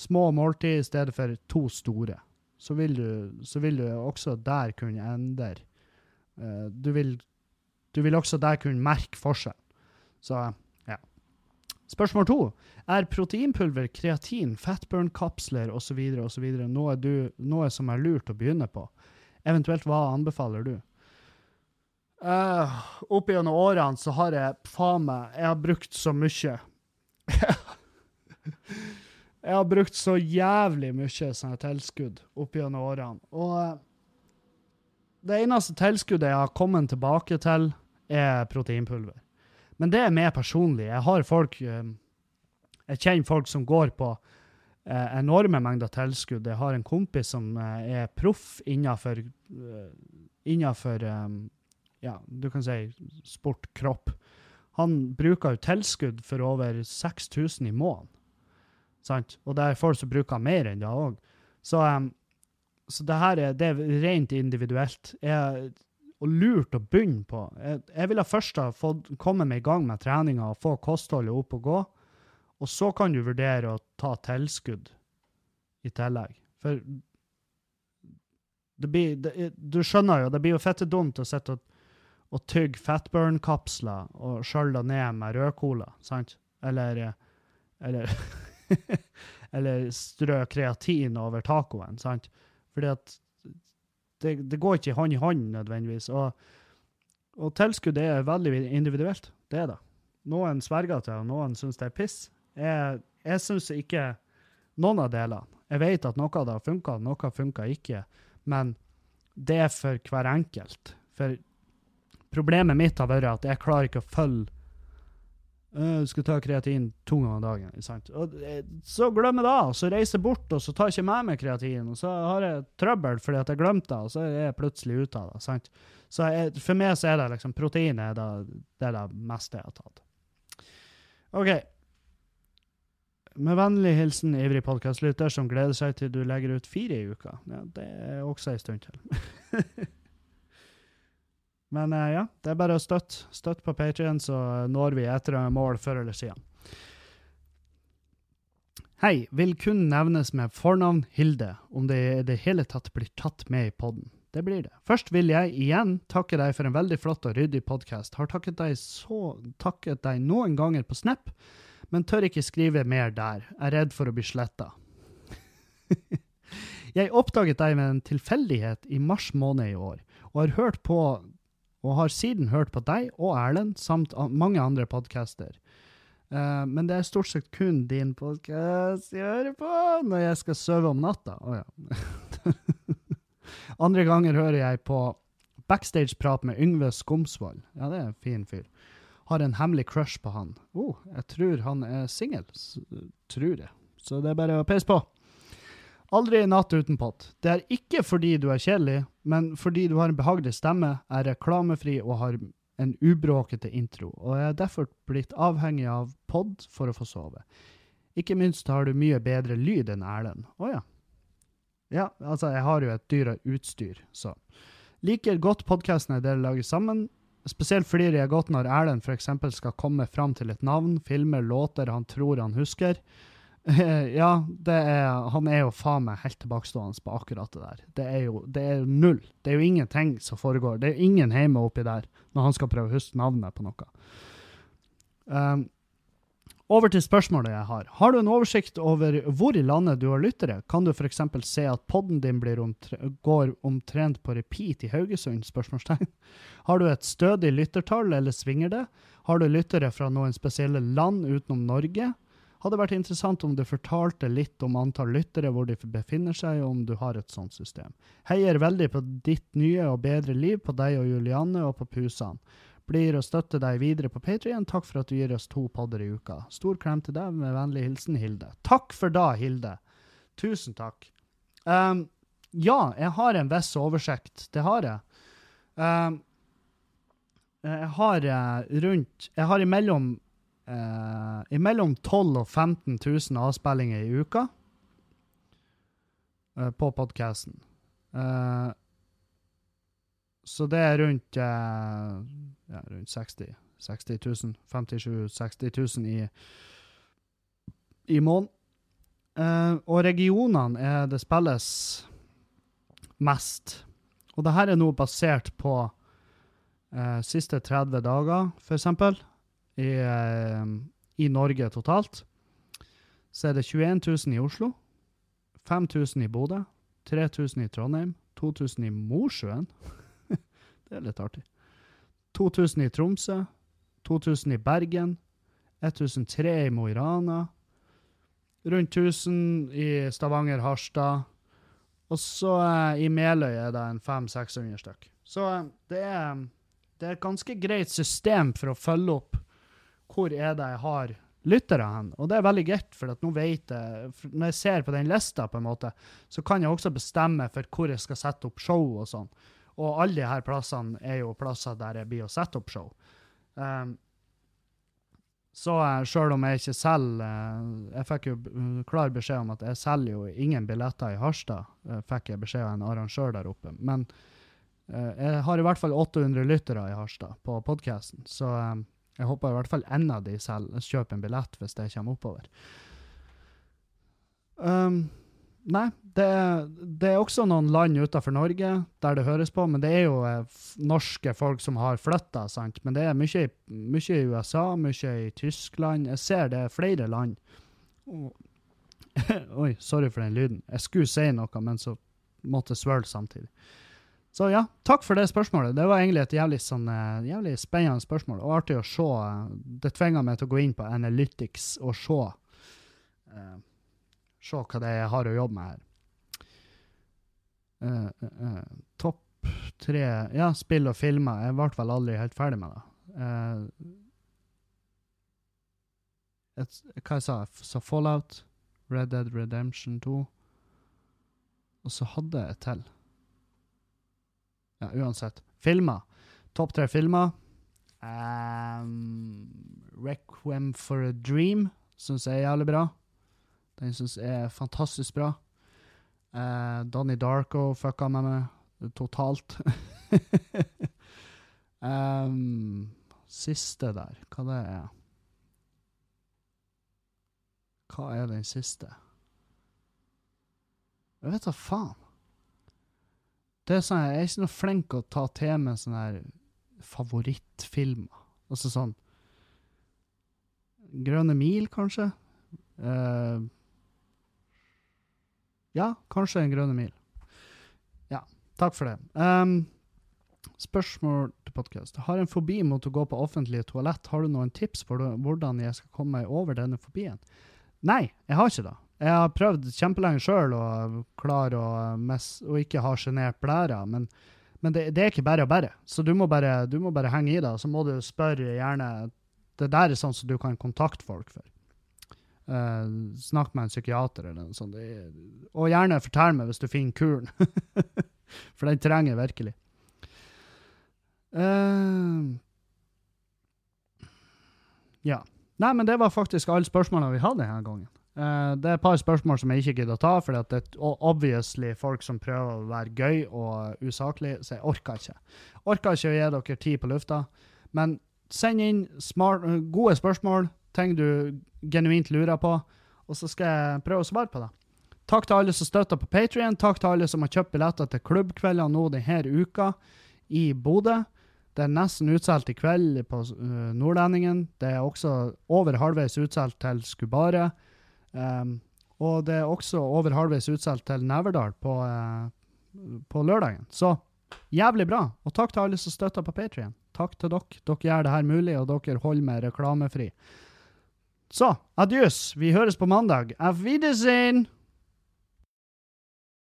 små måltid i stedet for to store. Så vil du, så vil du også der kunne endre. Uh, du vil Du vil også der kunne merke forskjell. Så ja. Spørsmål to. Er proteinpulver, kreatin, fatburn-kapsler osv. osv. Noe, du- noe som er lurt å begynne på? Eventuelt hva anbefaler du? Uh, opp gjennom årene så har jeg faen meg Jeg har brukt så mye. jeg har brukt så jævlig mye sånne tilskudd opp gjennom årene. Og eh, det eneste tilskuddet jeg har kommet tilbake til, er proteinpulver. Men det er mer personlig. Jeg har folk eh, Jeg kjenner folk som går på eh, enorme mengder tilskudd. Jeg har en kompis som eh, er proff innenfor innenfor ja, du kan si sport, kropp. Han bruker jo tilskudd for over 6000 i måneden. Og det er folk som bruker mer enn det òg. Så, em, så det her er, det er rent individuelt. Jeg, og lurt å begynne på. Jeg, jeg ville først ha fått komme meg i gang med treninga og få kostholdet opp og gå. Og så kan du vurdere å ta tilskudd i tillegg. For det blir, det, du skjønner jo, det blir jo fette dumt å sitte og, og tygge fatburn-kapsler og skjølle ned med rødcola, sant? Eller, eller, eller strø kreatin over tacoen, sant? Fordi at det, det går ikke hånd i hånd nødvendigvis. Og, og tilskudd er veldig individuelt. Det er det. Noen sverger til, og noen syns det er piss. Jeg, jeg syns ikke noen av delene. Jeg vet at noe av det har funka, noe funka ikke. Men det er for hver enkelt. For problemet mitt har vært at jeg klarer ikke å følge «Øh, Du skal ta kreatin to ganger dagen. sant? Og eh, så glemmer jeg det, så reiser jeg bort, og så tar jeg ikke med meg kreatin. Og så har jeg trøbbel fordi at jeg glemte det, og så er jeg plutselig ute av det. sant? Så jeg, for meg så er det liksom protein er det, det, er det meste jeg har tatt. OK. Med vennlig hilsen ivrig podkastlytter som gleder seg til du legger ut fire i uka. Ja, det er også en stund til. Men eh, ja, det er bare å støtte. Støtt på Patrion, så når vi etter mål før eller siden. Hei, vil kun nevnes med fornavn Hilde, om det i det hele tatt blir tatt med i podden. Det blir det. Først vil jeg igjen takke deg for en veldig flott og ryddig podkast. Har takket deg, så, takket deg noen ganger på Snap, men tør ikke skrive mer der. Er redd for å bli sletta. jeg oppdaget deg med en tilfeldighet i mars måned i år, og har hørt på og har siden hørt på deg og Erlend, samt mange andre podcaster. Uh, men det er stort sett kun din podkast jeg hører på når jeg skal sove om natta. Å ja. Andre ganger hører jeg på backstage-prat med Yngve Skomsvold. Ja, det er en fin fyr. Har en hemmelig crush på han. Oh, jeg tror han er singel. Tror jeg. Så det er bare å peise på. Aldri en natt uten pott. Det er ikke fordi du er kjedelig, men fordi du har en behagelig stemme, er reklamefri og har en ubråkete intro, og jeg er derfor blitt avhengig av pod for å få sove. Ikke minst har du mye bedre lyd enn Erlend. Å ja. Ja, altså, jeg har jo et dyrere utstyr, så. Liker godt podkastene dere lager sammen. Spesielt flirer jeg godt når Erlend f.eks. skal komme fram til et navn, filmer låter han tror han husker. ja, er, han er jo faen meg helt tilbakestående på akkurat det der. Det er, jo, det er null. Det er jo ingenting som foregår. Det er jo ingen hjemme oppi der når han skal prøve å huske navnet på noe. Um, over til spørsmålet jeg har. Har du en oversikt over hvor i landet du har lyttere? Kan du f.eks. se at podden din omtre går omtrent på repeat i Haugesund? spørsmålstegn? Har du et stødig lyttertall, eller svinger det? Har du lyttere fra noen spesielle land utenom Norge? Hadde vært interessant om du fortalte litt om antall lyttere, hvor de befinner seg, og om du har et sånt system. Heier veldig på ditt nye og bedre liv, på deg og Julianne, og på pusene. Blir å støtte deg videre på Patrion. Takk for at du gir oss to podder i uka. Stor klem til deg, med vennlig hilsen Hilde. Takk for da, Hilde. Tusen takk. Um, ja, jeg har en viss oversikt. Det har jeg. Um, jeg har eh, rundt Jeg har imellom eh, imellom 12 og 15 000 avspillinger i uka eh, på podkasten. så det er rundt eh, ja, rundt 60 60 000. 57 60 000 i, i måneden. Eh, og regionene er det spilles mest. Og det her er nå basert på eh, siste 30 dager, eksempel, i, eh, i Norge totalt, så er det 21 000 i Oslo, 5000 i Bodø, 3000 i Trondheim, 2000 i Mosjøen. det er litt artig. 2000 i Tromsø, 2000 i Bergen, 1003 i Mo i Rana, rundt 1000 i Stavanger, Harstad, og så eh, i Meløy er det en 500-600 stykk. Så eh, det er, det er et ganske greit system for å følge opp hvor er det jeg har lyttere hen. Og det er veldig greit, for nå vet jeg, når jeg ser på den lista, på en måte, så kan jeg også bestemme for hvor jeg skal sette opp show og sånn. Og alle de her plassene er jo plasser der jeg blir å sette opp show. Um, så uh, sjøl om jeg ikke selger uh, Jeg fikk jo uh, klar beskjed om at jeg selger jo ingen billetter i Harstad, fikk jeg beskjed av en arrangør der oppe. Men jeg har i hvert fall 800 lyttere i Harstad på podkasten, så um, jeg håper i hvert fall en av de selv kjøper en billett hvis det kommer oppover. Um, nei, det, det, er også noen land utenfor Norge der det høres på, men det er jo eh, norske folk som har flytta, sant. Men det er mye, mye, i USA, mye i Tyskland. Jeg ser det er flere land. Oi, sorry for den lyden. Jeg skulle si noe, men så måtte jeg svølge samtidig. Så ja, takk for det spørsmålet. Det var egentlig et jævlig, sånn, uh, jævlig spennende spørsmål, og artig å se. Det tvinger meg til å gå inn på Analytics og se, uh, se hva det er jeg har å jobbe med her. Uh, topp tre Ja, spill og filmer. Jeg ble vel aldri helt ferdig med det. Et, hva jeg sa jeg? Så Fallout, Red Dead Redemption 2, og så hadde jeg et til. Ja, uansett. Filmer. Topp tre filmer. Um, Requiem for a Dream syns jeg er jævlig bra. Den syns jeg er fantastisk bra. Uh, Donnie Darko fucka med meg totalt. um, siste der, hva det er Hva er den siste? Jeg vet da faen. Det er sånn, Jeg er ikke noe flink til å ta til meg sånne her favorittfilmer. Altså sånn Grønne mil, kanskje? Uh, ja, kanskje En grønne mil. Ja, takk for det. Um, spørsmål til podkast. Har en fobi mot å gå på offentlige toalett. Har du noen tips for hvordan jeg skal komme meg over denne fobien? Nei, jeg har ikke det. Jeg har prøvd kjempelenge sjøl å klare å, ikke ha sjenert blæra, men, men det, det, er ikke bare å bare. Så du må bare, du må bare henge i det. Så må du spørre gjerne Det der er sånn som du kan kontakte folk for. Uh, snakk med en psykiater eller noe sånt. Er, og gjerne fortell meg hvis du finner kuren. for den trenger virkelig. Uh, ja. Nei, men det var faktisk alle spørsmålene vi hadde denne gangen. Uh, det er et par spørsmål som jeg ikke gidder å ta, for det er obviously folk som prøver å være gøy og usaklig, så jeg orker ikke. Orker ikke å gi dere tid på lufta. Men send inn smart, gode spørsmål, ting du genuint lurer på, og så skal jeg prøve å svare på det. Takk til alle som støtter på Patrion. Takk til alle som har kjøpt billetter til klubbkvelder nå denne uka i Bodø. Det er nesten utsolgt i kveld på uh, Nordlendingen. Det er også over halvveis utsolgt til Skubare. Um, og det er også over halvveis utsolgt til Neverdal på, uh, på lørdagen. Så jævlig bra. Og takk til alle som støtter på Patrion. Takk til dere. Dere gjør det her mulig, og dere holder meg reklamefri. Så adjøs. Vi høres på mandag. Auf Wiedersehen!